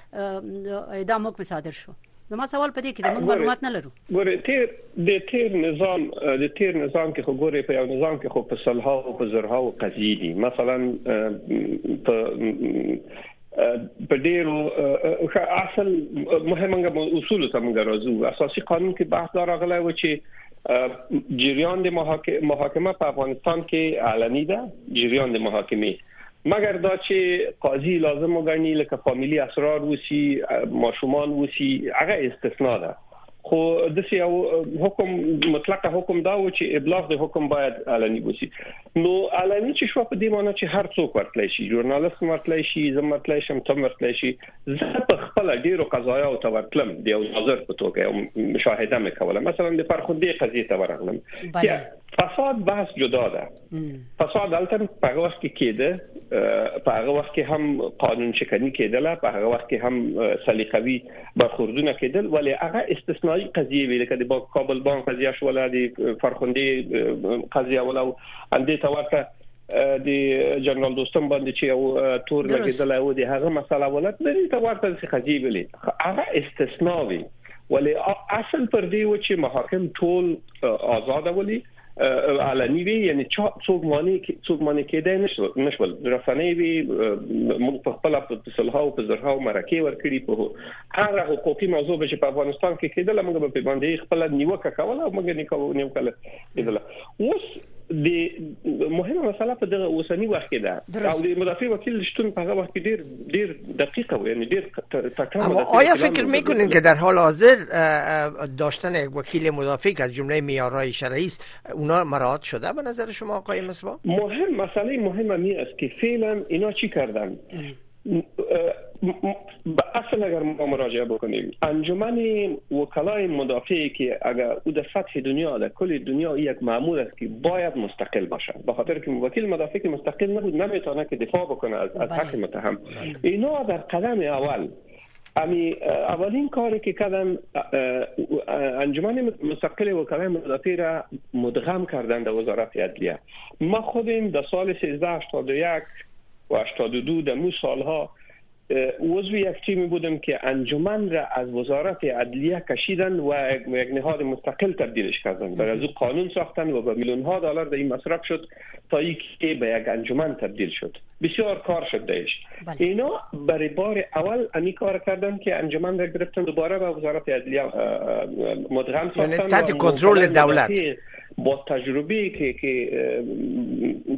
اعدام حکم صادر شو نو ما سوال پدې کې د موږ معلومات نه لرو ګوره تیر د تیر نظام د تیر نظام کې خو ګوره په یو نظام کې خو په صلحه او په زرها او قضیې دي مثلا په په ډیرو اصل مهمه اصول ته موږ راځو اساسي قانون کې بحث دا راغلی و چې جریان د محاکمه په افغانستان کې علني ده جریان د محاکمه مګر دا چې قاضي لازم وګڼي لکه فامیلی اسرار وسی ماشومان وسی هغه استثناء ده خو د سې یو حکم مطلقه حکم دا و چې ابلاغ د حکم باید علني وسی نو علني چې شو په دې معنی چې هر څوک ورتلای شي ژورنالیست ورتلای شي زم ورتلای شم تم ورتلای شي زه په خپل ډیرو قضایا او تورتلم د یو ناظر په توګه مشاهده مې کوله مثلا د فرخندې قضیه ته ورغلم چې فساد بحث جدا ده فساد هلته په هغه وخت کې کېده په هغه وخت کې هم قانون شکنی کېدله په هغه وخت کې هم سلیقوي برخوردونه کېدل ولی هغه استثنایی قضیه ویل کده با کابل بانک قضیه شو ولا دی فرخندی قضیه ولا اندې تورته د جنرال دوستم باندې چې یو تور لګیدل او د هغه مسله ولت لري ته ورته څه خجی ویلې هغه استثناوي ولی اصل پر دی و چې محاکم ټول آزاد ولي علني وي یعنی چا څوک معنی څوک معنی کېدای نشول نشول رسنۍ وي موږ په خپل په صلحه او په زرها او مرکه ورکړي په هغه حقوقي موضوع چې په افغانستان کې کېدل موږ په باندې خپل نیوکه کوله او موږ نه کوو نیو کله کېدل اوس د مهمه مسله په دغه اوسنی وخت کې ده او د مدافع وکیل شتون په هغه وخت کې ډیر دیر دقیقه و یعنی دیر تکرار اما آیا فکر میکنین که در حال حاضر داشتن یک وکیل مدافع که از جمله میارای شرعی است اونا مراعات شده به نظر شما آقای مصباح مهم مسئله مهم می است که فعلا اینا چی کردن به اصل اگر ما مراجعه بکنیم انجمن وکلای مدافعی که اگر او در سطح دنیا در کل دنیا یک معمول است باید مستقل باشه به خاطر که وکیل مدافع که مستقل نبود نمیتونه که دفاع بکنه از, از حق متهم اینا در قدم اول امی اولین کاری که کردن انجمن مستقل وکلای مدافع را مدغم کردن در وزارت عدلیه ما خودیم در سال 1381 و 82 در مو سالها عضو یک تیمی بودم که انجمن را از وزارت عدلیه کشیدن و یک نهاد مستقل تبدیلش کردن و از او قانون ساختن و به میلیون ها دلار در این مصرف شد تا ای که به یک انجمن تبدیل شد بسیار کار شد دیش بله. اینا برای بار اول امی کار کردن که انجمن را گرفتن دوباره به وزارت عدلیه مدغم یعنی ساختن یعنی تحت کنترل دولت با تجربه که که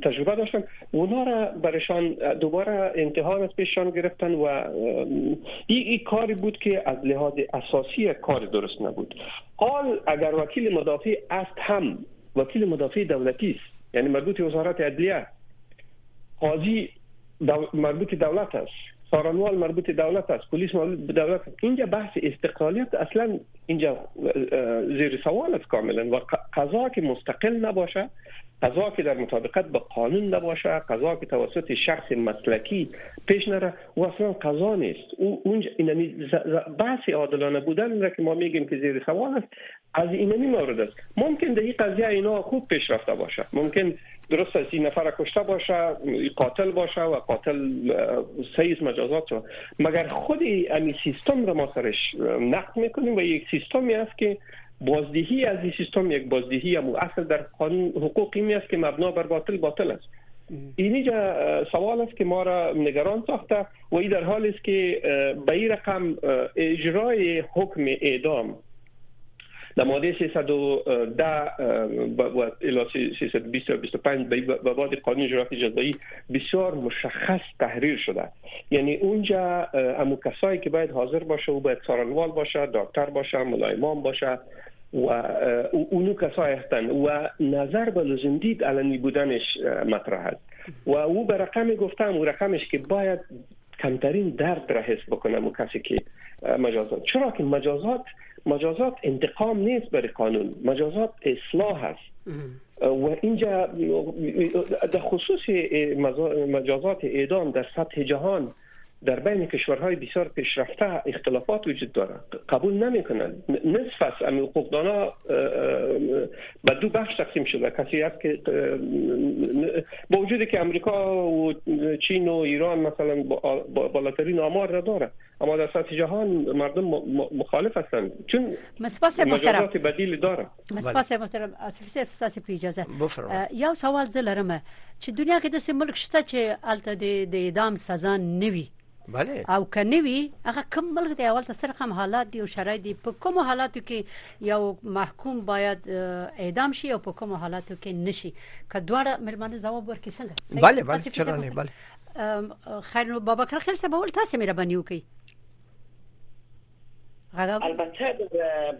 تجربه داشتن اونا را برشان دوباره امتحان از پیششان گرفتن و این ای کاری بود که از لحاظ اساسی کار درست نبود حال اگر وکیل مدافع است هم وکیل مدافع دولتی است یعنی مربوط وزارت عدلیه قاضی مربوط دولت است څارنوال مربوط دولت است پلیس مربوط دولت است اینجا بحث استقلالیت اصلا اینجا زیر سوال است کاملا و قضا که مستقل نباشه قضا که در مطابقت به قانون نباشه قضا که توسط شخص مسلکی پیش نره و اصلا قضا نیست اونجا بحث عادلانه بودن را که ما میگیم که زیر سوال است از اینمی مورد است ممکن در این قضیه اینا خوب پیش رفته باشه ممکن درست است این نفر کشته باشه قاتل باشه و قاتل سیز مجازات شد مگر خود امی سیستم را ما سرش نقد میکنیم و یک سیستمی است که بازدهی از این سیستم یک بازدهی هم اصل در قانون حقوقی می است که مبنا بر باطل باطل است اینی سوال است که ما را نگران ساخته و این در حال است که به این رقم اجرای حکم اعدام نماده 310 و الی 320 و 25 به بعد قانون جنایت جزایی بسیار مشخص تحریر شده یعنی اونجا امو کسایی که باید حاضر باشه او باید سارنوال باشه دکتر باشه ملای امام باشه و اونو کسای هستن و نظر به لزوم دید علنی بودنش مطرح است و او به رقم گفتم او رقمش که باید کمترین درد را حس بکنه مو کسی که مجازات چرا که مجازات مجازات انتقام نیست برای قانون مجازات اصلاح است و اینجا در خصوص مجازات اعدام در سطح جهان در بین کشورهای بسیار پیشرفته اختلافات وجود دارد قبول نمی کنند نصف از حقوقدانا و دو بخش تقسیم شده کسی هست که با وجودی که امریکا و چین و ایران مثلا بالاترین آمار را داره اما در سطح جهان مردم مخالف هستند چون مسپاس محترم بدیل داره مسپاس بله. محترم آصف صاحب ستاسو په اجازه یو سوال زه لرم چې دنیا کې د ملک شته چې الته د اعدام سزا نه وي بله او که نه وي هغه کوم ملک دی اول ته سره کوم حالات دی او شرایط دی په کوم حالاتو کې یو محکوم باید اعدام شي او په کوم حالاتو کې نشي که دواړه ملمنه جواب ورکړي څنګه بله بله چرا نه بله خیر نو بابا کرخیل سبول تاسو مهرباني وکړئ البته در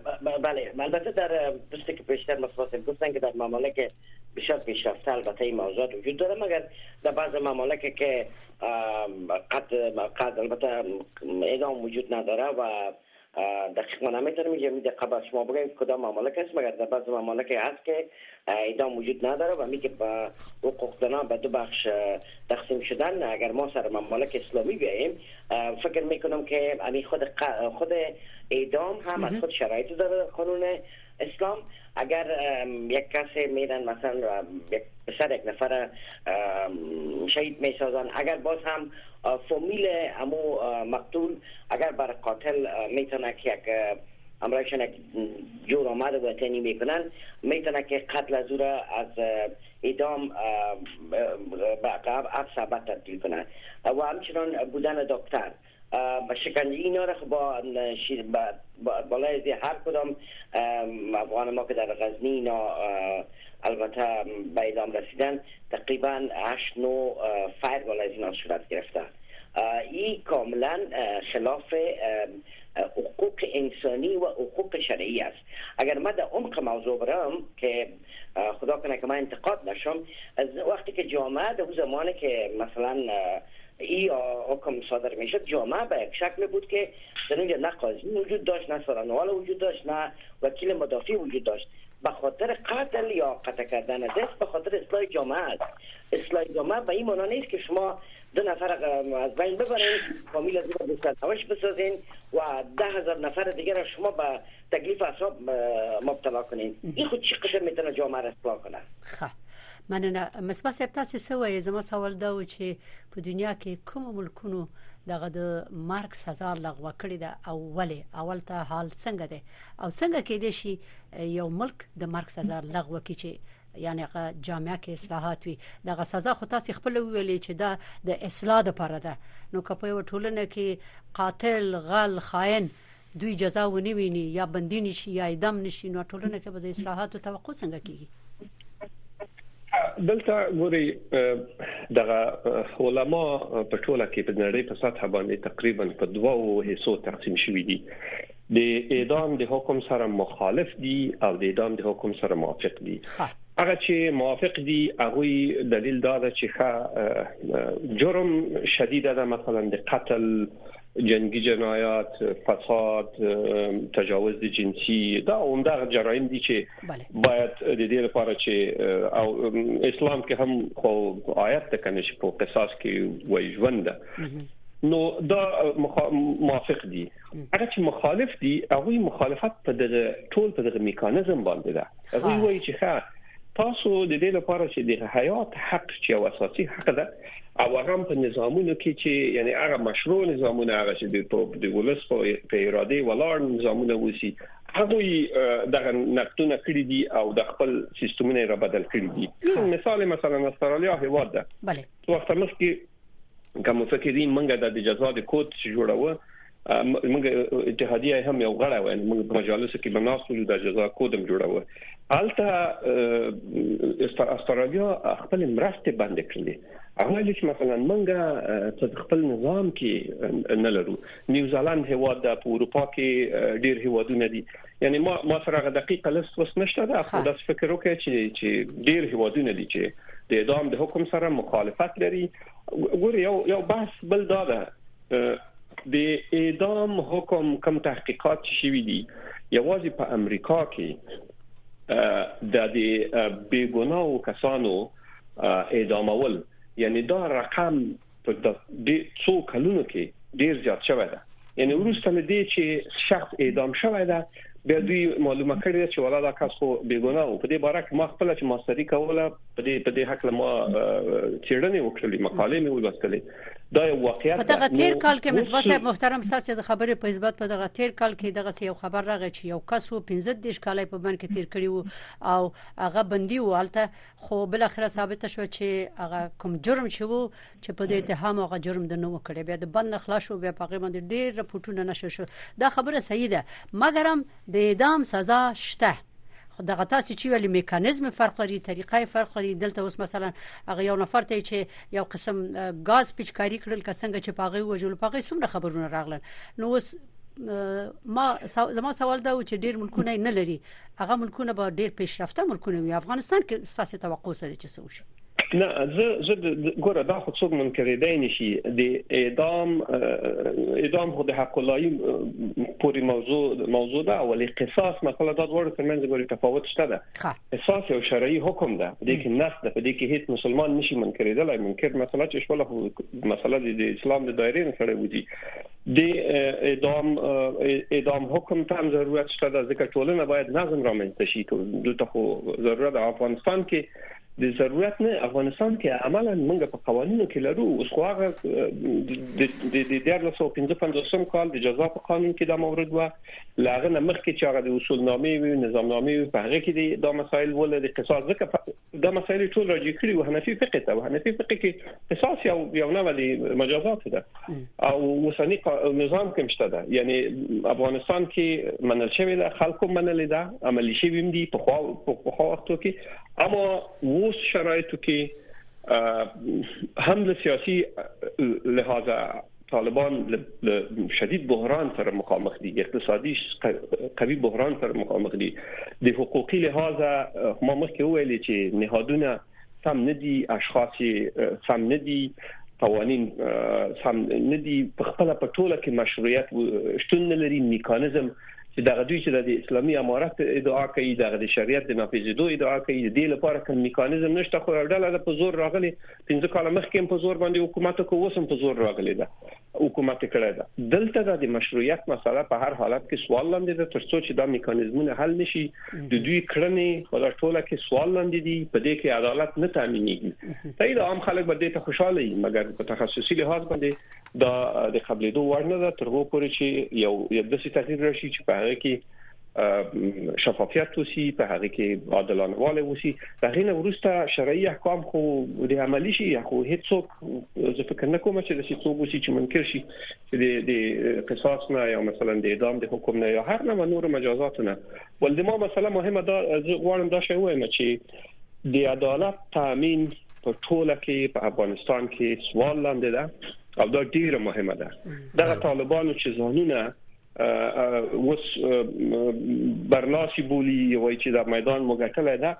بله البته در پسته که پیشتر مصباح گفتن که در ممالک بسیار پیشرفته البته این موضوعات وجود داره مگر در بعض ممالک که قد, قد البته اعدام وجود نداره و دقیق من نمیتونم اینجا می دقیقه بر شما بگم کدام ممالک است مگر در بعض ممالک هست که ادام وجود نداره و می که با حقوقدانان به دو بخش تقسیم شدن اگر ما سر ممالک اسلامی بیاییم فکر میکنم که امی خود ق... خود اعدام هم از خود شرایط داره قانون اسلام اگر یک کس میرن مثلا یک پسر یک نفر شهید میسازن اگر باز هم فامیل امو مقتول اگر بر قاتل میتونه که یک امرای شنک جور آمد وطنی میکنند میتونه که قتل از او را از ادام اف سبت تبدیل کنه و همچنان بودن دکتر شکنجه اینا را خب با شیر بالای زی هر کدام افغان ما که در غزنی اینا البته به ادام رسیدن تقریبا 8 9 فایر بالای زی اینا صورت گرفته ای کاملا خلاف حقوق انسانی و حقوق شرعی است اگر ما در عمق موضوع برم که خدا کنه که ما انتقاد نشم وقتی که جامعه در زمانه که مثلا ای حکم صادر میشد جامعه به یک شکل بود که در اونجا نه قاضی وجود داشت نه سرانوال وجود داشت نه وکیل مدافع وجود داشت به خاطر قتل یا قطع کردن دست به خاطر اصلاح جامعه است اصلاح جامعه به این معنی نیست که شما دو نفر از بین ببرین فامیل از به سرنوشت بسازین و ده هزار نفر دیگر شما به تکلیف اصاب مبتلا کنین این خود چی قسم میتونه جامعه را اصلاح کنه خب مننه مصباح صاحب تاسو څه وایي زما سوال دا و چې په دنیا کې کوم ملکونو دغه د مرګ سزا لغوه کړې ده او ولې اول ته حال څنګه ده او څنګه کې دي شي یو ملک د مرګ سزا لغوه کړي چې یعنی هغه جامعه کې اصلاحات وي دغه سزا خو تاسو خپل ویلې چې دا د اصلاح لپاره ده نو که په ټولنه کې قاتل غل خائن دوی جزا ونی ویني یا بندي نشي یا اعدام نشي نو ټولنه کې به د اصلاحاتو توقع څنګه کیږي دلته ګوري دغه علما په ټوله کې په نړۍ په سطح باندې تقریبا په دوو حصو تقسیم شوي دي د اعدام د حکم سره مخالف دي او د اعدام د حکم سره موافق دي هغه چې موافق دي هغه دلیل دا ده چې ښه جرم شدید ده مثلا د قتل جنگی جنایات فساد تجاوز د جنسي دا عمده جرایم دي چې بله. باید د دې لپاره چې او اسلام کې هم خو آیت ته کنه چې په قصاص کې وای ژوند ده نو دا موافق دي هغه چې مخالف دي هغه مخالفت په دغه ټول په دغه میکانیزم باندې ده هغه وایي چې ښه تاسو د دې لپاره چې د حیات حق چې او اساسي حق ده او هغه په نظامونو کې چې یعنی هغه مشروع نظامونه هغه چې د توپ د ولس په اراده ولاړ نظامونه وسی هغه دغه نقدونه کړی دي او د خپل سیستمونه را بدل کړی دي مثال مثلا استرالیا هیواد ده بله وخت مخکې کوم څه کې دي موږ د جزا د کوډ جوړوو موږ اتحادیه هم یو غړی وای موږ په مجالس کې بناسو د جزا کودم جوړاوه الته استرالیا خپل مرسته بند کړې هغه لیک مثلا موږ په خپل نظام کې نه لرو نیوزیلند هوا د اروپا کې ډیر هوادونه دي یعنی ما ما سره غو دقیق لیست وس نشته ده خو داس فکر وکړي چې چې ډیر هوادونه دي چې د اعدام د حکم سره مخالفت لري ګور یو یو بحث بل دا ده د اعدام حکم کم تحقیقات شوي دي یوازې په امریکا کې د دې بیګناو کسانو اعدامول یعنی دا رقم په دې څو کلونو کې ډیر زیات شوی دی یعنی ورسته لدی چې شخص اعدام شوی دی بیا دوی معلومه کړی چې ولا دا کس خو بیګونه او په دې باره کې ما خپل چې ماستری کوله په دې په دې حق له ما چیرنې وکړلې مقالې مې ولوستلې دا یو واقعیت په دغه تیر کال کې مصباح صاحب محترم ساسي د خبرې په حساب په دغه تیر کال کې دغه یو خبر راغی چې یو کس و 15 دیش کال په بند کې تیر کړی وو او هغه بندي والته خو بل اخره ثابت شو چې هغه کوم جرم چې وو چې په دې اتهام هغه جرم د نو کړی بیا د بند خلاص شو بیا په هغه باندې ډیر رپورټونه نشو شو دا خبره صحیح ده مګر هم د اعدام سزا شته دغه تاسو چې ویلي میکانیزم فرق لري طریقې فرق لري دلته اوس مثلا هغه یو نفر ته چې یو قسم غاز پیچکاری کړل که څنګه چې پاغه وجول پاغه څومره خبرونه راغلل نو اوس ما زما سوال دا و چې ډیر ملکونه نه لري هغه ملکونه به ډیر پیشرفته ملکونه وي افغانستان کې ساسي توقع سره چې سوشي نه زه زه ګوره دا خو څوک منکرې دی نشي د اعدام اعدام خو د حق الله پوری موضوع موضوع ده ولی قصاص مثلا دا ډول ترمنځ ګوري تفاوت شته ده قصاص یو شرعي حکم ده د کې نص ده په دې کې هیڅ مسلمان نشي منکرې دی منکر مثلا چې شپله مثلا د اسلام د دایره نه سره ودی د اعدام اعدام حکم ته هم ضرورت شته د ځکه ټولنه باید نظم رامنځته شي دلته خو ضرورت د افغانستان کې د ضرورت نه افغانستان کې عملا موږ په قوانینو کې لرو اوس خو هغه د د د 1955 کال د جزا په قانون کې دا مورد و لاغه نه مخکې چې هغه د اصول نامې وي نظام نامې وي په هغه کې دا مسایل ول د قصاص ځکه دا مسائل ټول راجع کړي وو حنفي فقه ته وو حنفي فقه کې قصاص یو یو نه ولي مجازات ده او اوسنی نظام کې مشته ده یعنی افغانستان کې منل شوی ده خلکو منل ده عملی شوی دي په خو په خو وختو کې اما اوس شرایطو کې هم له سیاسي لحاظه طالبان له شدید بحران سره مخامخ دي اقتصادي قوي بحران سره مخامخ دي د حقوقي لحاظ ما مخکې ویل چې نهادونه سم نه دي اشخاص سم نه دي قوانين سم نه دي په خپل په ټوله کې مشروعیت شتون نه لري میکانیزم چې دغه دوی چې د اسلامي امارت ادعا کوي دغه د شریعت د نافذېدو ادعا کوي د دې لپاره کوم میکانیزم نشته خو ډله په زور راغلي پنځه کاله مخکې په زور باندې حکومت کو وسم په زور راغلی دا حکومت کړی دا دلته د مشروعیت مسله په هر حالت کې سوال لاندې ده ترڅو چې دا میکانیزمونه حل نشي د دوی کړنې خدا ټوله کې سوال لاندې دي په دې کې عدالت نه تامینېږي ته دا عام خلک به دې ته خوشاله وي مګر په تخصصي لحاظ باندې دا د قبلې دوه ورنه ده تر هغه پورې چې یو یو د سي تغییر راشي چې په هغه کې شفافیت وسی په هغه کې عادلانه والي وسی دا غینه ورسته شرعي احکام خو د عملی شي خو هیڅوک زه فکر نه کوم چې د څوک وسی چې منکر شي چې د قصاص نه یا مثلا د اعدام د حکم نه یا هر نه نور مجازات نه ول د ما مثلا مهمه دا زه غواړم دا شی وایم چې د عدالت تامین په ټوله کې په افغانستان کې سوال لاندې ده او دا ډیره مهمه ده دغه طالبانو چې ځانونه اوس برلاسي بولی وایي چې دا میدان مو ګټلی ده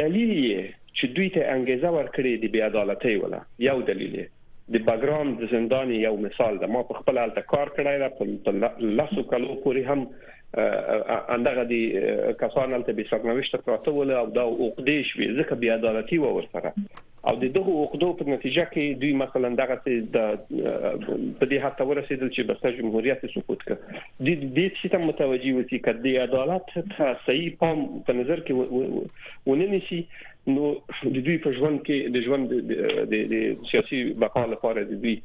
دلیل یې چې دوی ته انګیزه ورکړي د بی عدالتۍ ولا یو دلیل یې د بګرام د زندان یو مثال ده ما په خپل حالت کار کړی دا په لاسو کلو پورې هم اندغه دي کسان هلته به سرنوشت پراته ول او دا عقدې شوې ځکه بیا عدالتي و ورسره او د دغه عقدو په نتیجه کې دوی مثلا دغه سي د په دې حد ته ورسېدل چې بس جمهوریت سقوط کړ د دې چې تم متوجي وتی کړه د عدالت ته صحیح پام په نظر کې ونه نیسی نو د دوی په ژوند کې د ژوند د سیاسي بقا لپاره د دوی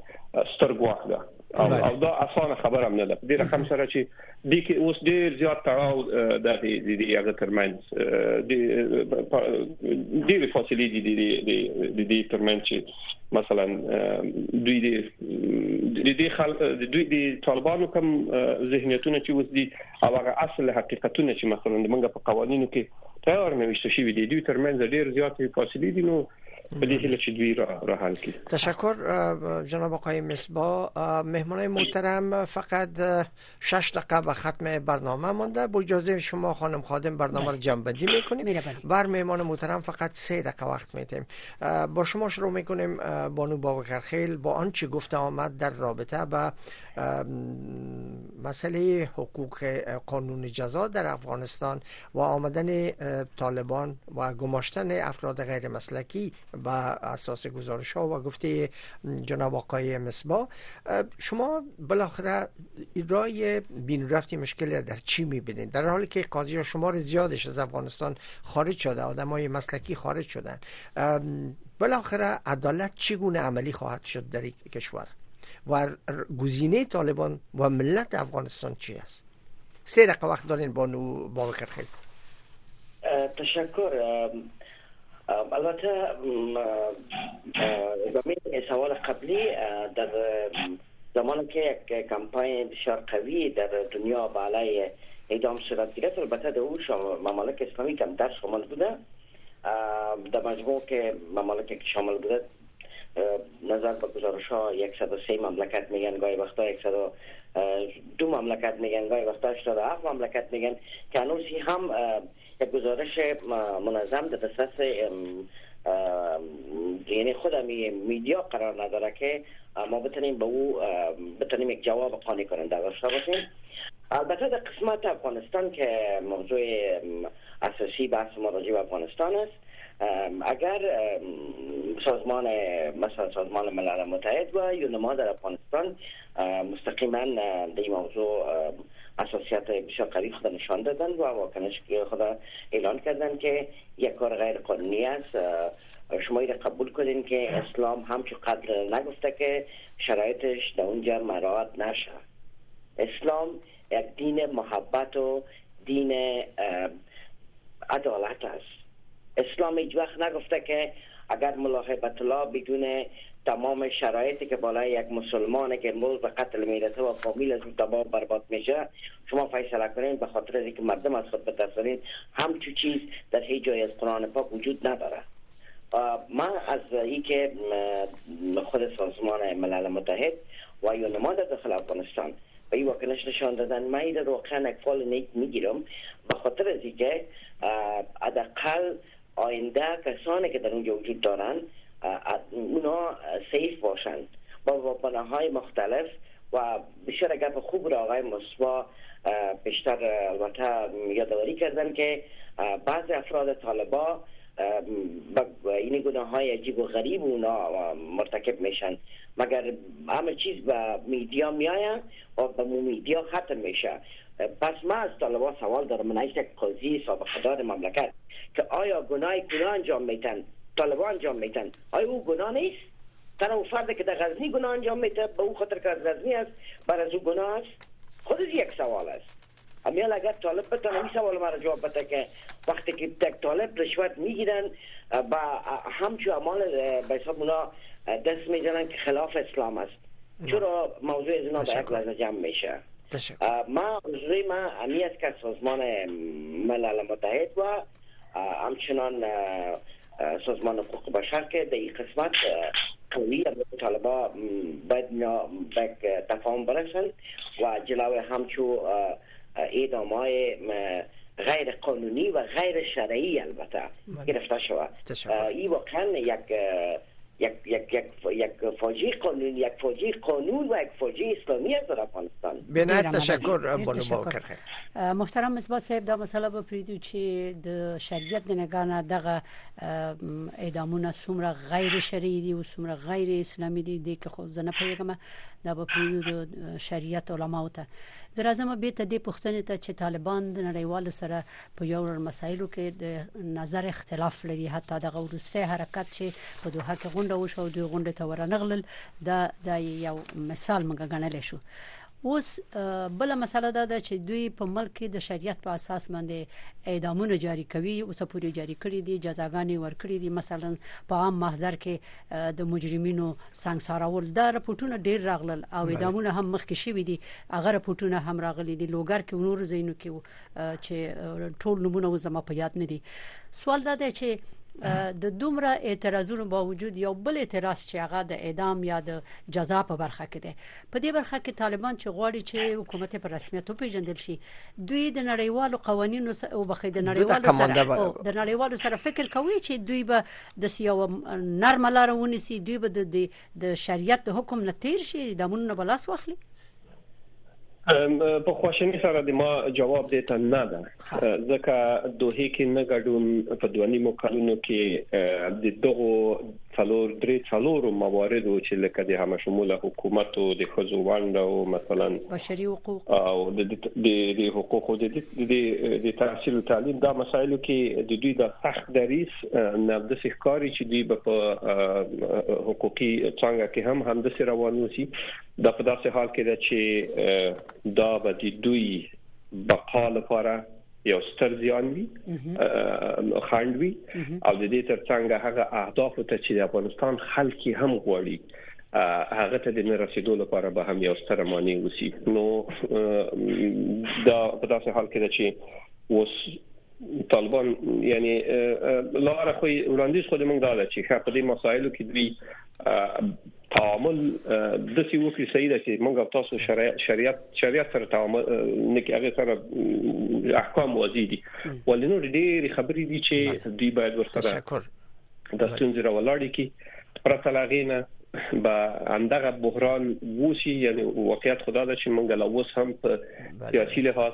ستر ګواښ ده او او دا اسانه خبره هم نه ده د رقم سره چې د کې اوس ډیر زیات تړاو د دې د هغه ترمنځ د ډیر فاصله دي د د دې ترمنځ چې مثلا دوی د د دې خلک د دوی د طالبانو کوم ذهنیتونه چې اوس دي او هغه اصل حقیقتونه چې مثلا موږ په قوانینو کې تیار نوښته شوی دي دوی ترمنځ ډیر زیات فاصله دي نو هیله را تشکر جناب آقای مصبا مهمانای محترم فقط شش دقیقه به ختم برنامه مانده با اجازه شما خانم خادم برنامه رو بله. جمع بندی میکنیم بر مهمان محترم فقط سه دقیقه وقت میتیم با شما شروع میکنیم بانو باقر خیل با آنچه گفته آمد در رابطه به مسئله حقوق قانون جزا در افغانستان و آمدن طالبان و گماشتن افراد غیر مسلکی و اساس گزارش ها و گفته جناب آقای مصبا شما بالاخره رای بین رفتی مشکل در چی میبینید در حالی که قاضی ها شمار زیادش از افغانستان خارج شده آدم های مسلکی خارج شدن بالاخره عدالت چگونه عملی خواهد شد در این کشور و گزینه طالبان و ملت افغانستان چی است سه دقیقه وقت دارین بانو بابکر خیل تشکر البته زمین سوال قبلی در زمانی که یک کمپاین بسیار قوی در دنیا بالای اعدام صورت گرفت البته در او ممالک اسلامی کمتر شامل بوده در مجموع که ممالک که شامل بوده نظر به گزارش ها 103 مملکت میگن گاهی وقتا 102 مملکت میگن گاهی وقتا 87 مملکت میگن که هنوز هم یک گزارش منظم در دسترس یعنی خود می میدیا قرار نداره که ما بتونیم به او بتونیم یک جواب قانع کننده داشته باشیم البته در قسمت افغانستان که موضوع اساسی بحث ما راجع به افغانستان است اگر سازمان مثلا سازمان ملل متحد و یا ما در افغانستان مستقیما در این موضوع اساسیت بسیار قوی خود نشان دادن و واکنش خود اعلان کردن که یک کار غیر قانونی است شما را قبول کنین که اسلام هم چه قدر نگفته که شرایطش در اونجا مراعات نشه اسلام یک دین محبت و دین عدالت است اسلام هیچ وقت نگفته که اگر ملا هیبت الله بدون تمام شرایطی که بالای یک مسلمانه که امروز به قتل میرسه و فامیل از او تباه برباد میشه شما فیصله کنین به خاطر از اینکه مردم از خود بترسونین همچو چیز در هیچ جای از قرآن پاک وجود نداره ما از ای که خود سازمان ملل متحد و یا نماد داخل افغانستان ای واکنش نشان دادن من این واقعا یک فال نیک میگیرم به خاطر از که حداقل آینده کسانی که در اونجا وجود دارند اونا سیف باشند با واپناهای مختلف و بسیار گپ خوب را آقای مصبا بیشتر البته یادآوری کردن که بعضی افراد طالبا این گناهای عجیب و غریب اونا مرتکب میشن مگر همه چیز به میدیا میایه و به میدیا ختم میشه پس ما از طالبا سوال دارم من یک قاضی سابقه دار مملکت که آیا گناه کلا انجام میتن طالبا انجام میتن آیا او گناه نیست تنها او فرد که در غزنی گناه انجام میتن به او خاطر که از غزنی است بر از او گناه است خود یک سوال است امیال اگر طالب به تان این سوال مرا جواب بده که وقتی که تک طالب رشوت میگیرن با همچو امال به حساب اونا دست میزنن که خلاف اسلام است چرا موضوع از اونا به یک لحظه جمع میشه ما روزوی ما امی است که سازمان ملل متحد و همچنان سازمان حقوق بشر که در این قسمت قوی طالبا باید به تفاهم برسند و جلوه همچو اعدام های غیر قانونی و غیر شرعی البته بله. گرفته شود این واقعا یک یک یک یک یک فاجی قانون یک فاجی قانون و یک فاجی اسلامی است در افغانستان بنایت تشکر بنو محترم مصباح صاحب دا مسله به پریدو چې د شریعت د نگاه دغه اعدامونه سمره غیر شرعي دي او سمره غیر اسلامي دي د که خو زنه پیغمه دا به پریدو د شریعت علماو ته درازمه به ته د پښتنې ته چې طالبان د نړیوالو سره په یو لړ مسایلو کې د نظر اختلاف لري حتی دغه ورسته حرکت چې په دوه کې غونډه وشو او دوی غونډه ته ورنغلل دا د یو مثال موږ غنل شو اوس بل مسله دا ده چې دوی په ملک کې د شریعت په اساس باندې اعدامونه جاری کوي او څه پوری جاری کړی دي جزاګانې ورکړي دي مثلا په عام محضر کې د مجرمینو سنگسارول دا رپورټونه ډیر راغلل او اعدامونه هم مخکې شوي دي هغه رپورټونه هم راغلي دي لوګر کې نور زینو کې چې ټول نمونه زما په یاد نه دي سوال دا دی چې د دومره اعتراضونو باوجود یو بل اعتراض چې هغه د اعدام یا د جزا په برخه کې دی په دې برخه کې طالبان چې غواړي چې حکومت په رسمیت وپیژندل شي دوی د نړیوالو قوانینو او بخې د نړیوالو سره د نړیوالو سره فکر کوي چې دوی به د سیاو نرم لار ونیسي دوی به د د شریعت د حکم نه تیر شي د امن نه بلاس واخلي په خوشنی سره د ما جواب دی ته نه ده ځکه دوه کې نه ګډون په دواني مکالونو کې د دغو څلور درې څلور موارد چې لکه د همه شموله حکومت او د خزو وند او مثلا بشري حقوق او د د حقوقو د د تحصیل تعلیم دا مسایلو کې د دوی د سخت دریس نه د ښکاری چې دوی په حقوقي څنګه کې هم هم د سر روان وسی دا په داسې حال کې ده چې دا به د دوی بقا لپاره یو ستر زیان وي خاندوي او د دې ترڅنګ هغه اهداف ته چې د افغانستان خلک هم غواړي هغه ته د نه رسیدو لپاره به هم یو ستر معنی وسی نو دا په داسې حال کې ده چې اوس طالبان یعنی لاره خو وړاندیز خو موږ دا ده چې ښه په دې مسایلو کې دوی تعامل د سی وکړي صحیح ده چې موږ تاسو شریعت شریعت شریعت سره تعامل نه کې هغه سره احکام واضح دي ولې نو ډېری خبرې دي چې دوی باید ورسره تشکر د ستونزې راولاړې کې پرته لاغینه با اندغه بحران ووسی یعنی واقعیت خدا ده چې موږ لا اوس هم په سیاسي لحاظ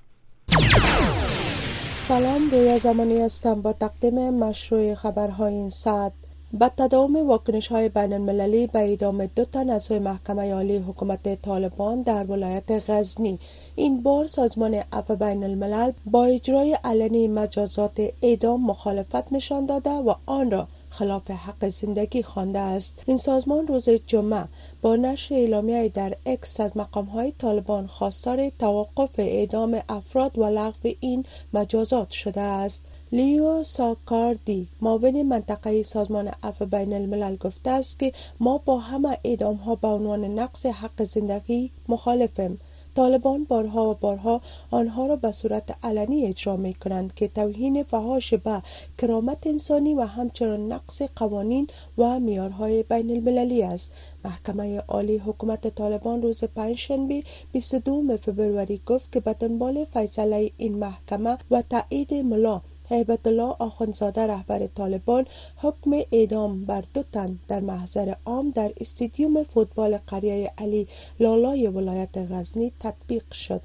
سلام رویا زمانی هستم با تقدیم مشروع خبرهای این ساعت با تداوم واکنش های بین المللی به اعدام دو تن از سوی محکمه عالی حکومت طالبان در ولایت غزنی این بار سازمان اف بین الملل با اجرای علنی مجازات اعدام مخالفت نشان داده و آن را خلاف حق زندگی خوانده است این سازمان روز جمعه با نشر اعلامیه در اکس از های طالبان خواستار توقف اعدام افراد و لغو این مجازات شده است لیو ساکاردی معاون منطقه سازمان اف بین الملل گفته است که ما با همه اعدام ها به عنوان نقص حق زندگی مخالفیم طالبان بارها و بارها آنها را به صورت علنی اجرا می کنند که توهین فهاش به کرامت انسانی و همچنان نقص قوانین و میارهای بین المللی است محکمه عالی حکومت طالبان روز پنجشنبه 22 فوریه گفت که به دنبال فیصله این محکمه و تایید ملا هیبت الله زاده رهبر طالبان حکم اعدام بر دو تن در محضر عام در استادیوم فوتبال قریه علی لالای ولایت غزنی تطبیق شد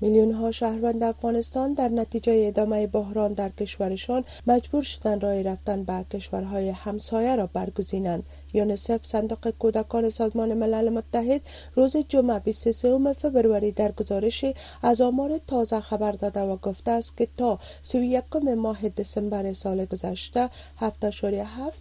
میلیون ها شهروند افغانستان در نتیجه ادامه بحران در کشورشان مجبور شدن رای رفتن به کشورهای همسایه را برگزینند یونیسف صندوق کودکان سازمان ملل متحد روز جمعه 23 فوریه در گزارشی از آمار تازه خبر داده و گفته است که تا 31 ماه دسامبر سال گذشته 7.7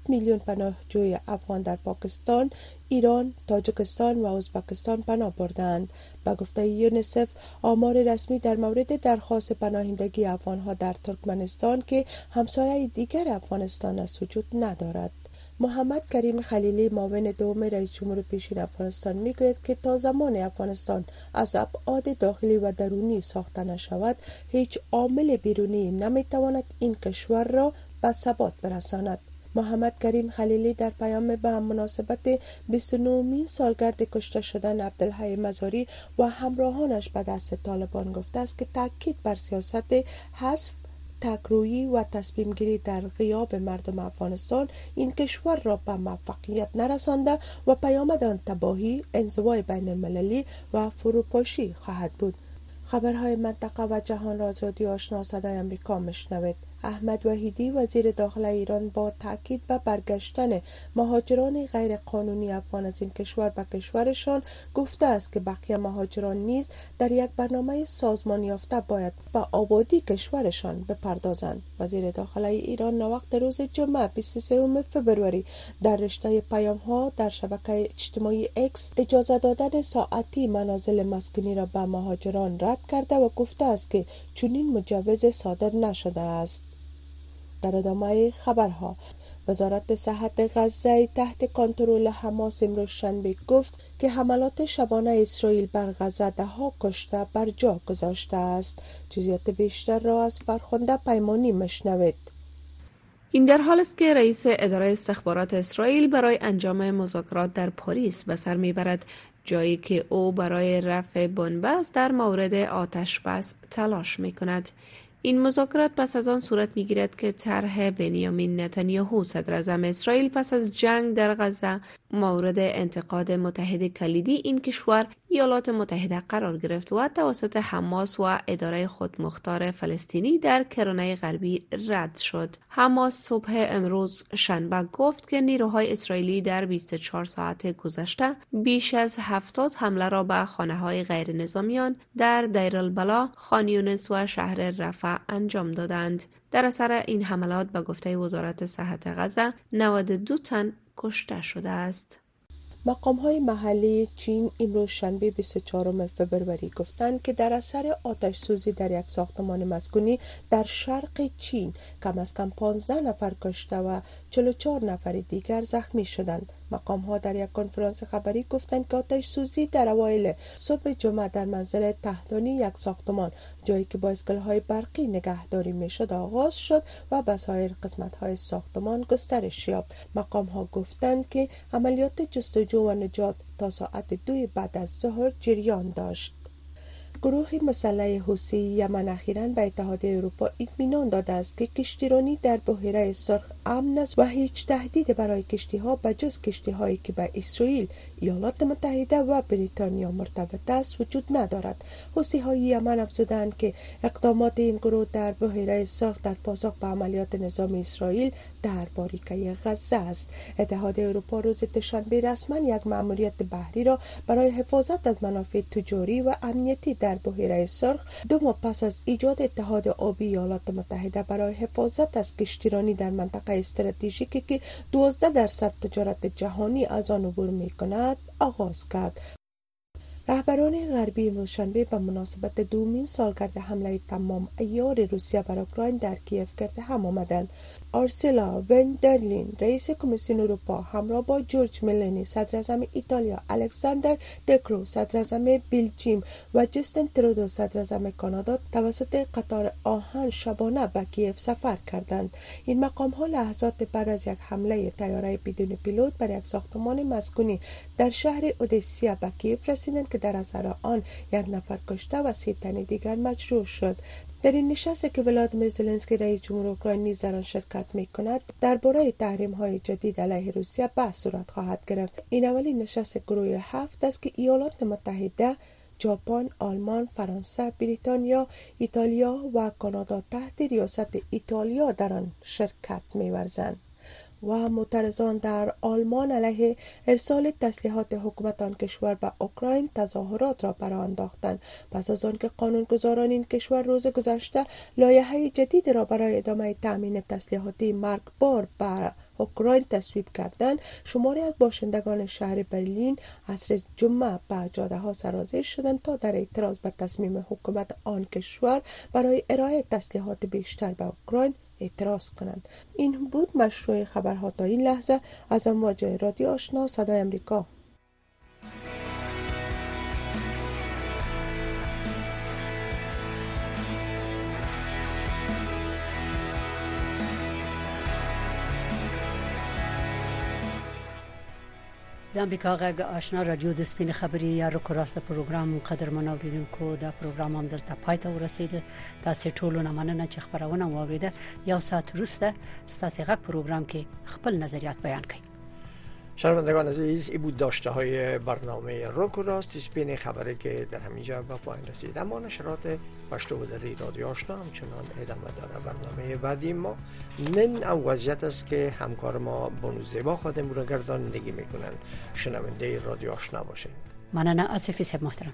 میلیون پناهجوی افغان در پاکستان ایران، تاجکستان و ازبکستان پناه بردند. به گفته یونیسف آمار رسمی در مورد درخواست پناهندگی افغانها در ترکمنستان که همسایه دیگر افغانستان است وجود ندارد. محمد کریم خلیلی معاون دوم رئیس جمهور پیشین افغانستان میگوید که تا زمان افغانستان از ابعاد داخلی و درونی ساخته نشود هیچ عامل بیرونی نمیتواند این کشور را به ثبات برساند محمد کریم خلیلی در پیام به مناسبت 29 سالگرد کشته شدن عبدالحی مزاری و همراهانش به دست طالبان گفته است که تاکید بر سیاست حذف تکرویی و گیری در غیاب مردم افغانستان این کشور را به موفقیت نرسانده و پیامد آن تباهی انزوای بین المللی و فروپاشی خواهد بود خبرهای منطقه و جهان را از رادیو آشنا صدای امریکا مشنوید احمد وحیدی وزیر داخل ایران با تاکید به برگشتن مهاجران غیرقانونی افغان از این کشور به کشورشان گفته است که بقیه مهاجران نیز در یک برنامه سازمان یافته باید به آبادی کشورشان بپردازند وزیر داخل ایران نوقت روز جمعه 23 فبروری در رشته پیام ها در شبکه اجتماعی اکس اجازه دادن ساعتی منازل مسکونی را به مهاجران رد کرده و گفته است که چنین مجوز صادر نشده است در ادامه خبرها وزارت صحت غزه تحت کنترل حماس امروز شنبه گفت که حملات شبانه اسرائیل بر غزه ده ها کشته بر جا گذاشته است جزئیات بیشتر را از فرخنده پیمانی مشنوید این در حال است که رئیس اداره استخبارات اسرائیل برای انجام مذاکرات در پاریس به سر میبرد جایی که او برای رفع بنبست در مورد آتش بس تلاش می کند. این مذاکرات پس از آن صورت میگیرد که طرح بنیامین نتانیاهو صدر اسرائیل پس از جنگ در غزه مورد انتقاد متحد کلیدی این کشور ایالات متحده قرار گرفت و توسط حماس و اداره خودمختار فلسطینی در کرانه غربی رد شد. حماس صبح امروز شنبه گفت که نیروهای اسرائیلی در 24 ساعت گذشته بیش از 70 حمله را به خانه های غیر نظامیان در دیرالبلا، خانیونس و شهر رفع انجام دادند. در اثر این حملات به گفته وزارت صحت غزه 92 تن کشته شده است. مقام های محلی چین امروز شنبه 24 فوریه گفتند که در اثر آتش سوزی در یک ساختمان مسکونی در شرق چین کم از کم 15 نفر کشته و 44 نفر دیگر زخمی شدند مقام ها در یک کنفرانس خبری گفتند که آتش سوزی در اوایل صبح جمعه در منزل تهدانی یک ساختمان جایی که بایسکل های برقی نگهداری شد آغاز شد و به سایر قسمت های ساختمان گسترش یافت مقام ها گفتند که عملیات جستجو و نجات تا ساعت دوی بعد از ظهر جریان داشت گروه مسلح حوثی یمن اخیرا به اتحادیه اروپا اطمینان داده است که کشتیرانی در بحیره سرخ امن است و هیچ تهدیدی برای کشتی ها به جز کشتی هایی که به اسرائیل ایالات متحده و بریتانیا مرتبط است وجود ندارد حسی های یمن افزودند که اقدامات این گروه در بحیره سرخ در پاسخ به عملیات نظام اسرائیل در باریکه غزه است اتحاد اروپا روز دوشنبه رسما یک ماموریت بحری را برای حفاظت از منافع تجاری و امنیتی در بحیره سرخ دو ماه پس از ایجاد اتحاد آبی ایالات متحده برای حفاظت از کشتیرانی در منطقه استراتژیکی که 12 درصد تجارت جهانی از آن عبور میکند آغاز کرد رهبران غربی روزشنبه به مناسبت دومین سالگرد حمله تمام ایار روسیه بر اوکراین در کیف کرده هم آمدند آرسلا وندرلین رئیس کمیسیون اروپا همراه با جورج ملنی صدراعظم ایتالیا الکساندر دکرو بیل بلژیم و جستن ترودو صدراعظم کانادا توسط قطار آهن شبانه به کیف سفر کردند این مقام ها لحظات بعد از یک حمله تیاره بدون پیلوت بر یک ساختمان مسکونی در شهر اودسیا به کیف رسیدند که در اثر آن یک نفر کشته و سی تن دیگر مجروح شد در این نشست که ولادیمیر زلنسکی رئیس جمهور اوکراین نیز در آن شرکت می کند درباره تحریم های جدید علیه روسیه بحث صورت خواهد گرفت این اولین نشست گروه هفت است که ایالات متحده ژاپن، آلمان، فرانسه، بریتانیا، ایتالیا و کانادا تحت ریاست ایتالیا در آن شرکت می‌ورزند. و معترضان در آلمان علیه ارسال تسلیحات حکومت آن کشور به اوکراین تظاهرات را برا انداختند پس از آنکه قانونگذاران این کشور روز گذشته لایحه جدید را برای ادامه تأمین تسلیحاتی مرگبار بر اوکراین تصویب کردند شماری از باشندگان شهر برلین عصر جمعه به جاده ها سرازیر شدند تا در اعتراض به تصمیم حکومت آن کشور برای ارائه تسلیحات بیشتر به اوکراین اعتراض کنند این بود مشروع خبرها تا این لحظه از امواج رادیو آشنا صدای امریکا د امریکا غږ آشنا رادیو د سپین خبري یا رکوراسته پروګرام قدرمن اوریدونکو دا پروګرام هم دلته پای ته ورسید تاسو ټول نه مننه چې خبرونه واوریده یو ساعت وروسته ستاسو غږ پروګرام کې خپل نظریات بیان کړئ شنوندگان عزیز ای بود داشته های برنامه روک و راست تیسپین خبری که در همینجا به پایین رسید اما نشرات پشتو و دری رادیو آشنا همچنان ادامه داره برنامه بعدی ما من او وضعیت است که همکار ما بانو زیبا خادم را گردانندگی میکنن شنونده رادیو آشنا من مننه آصفی سب محترم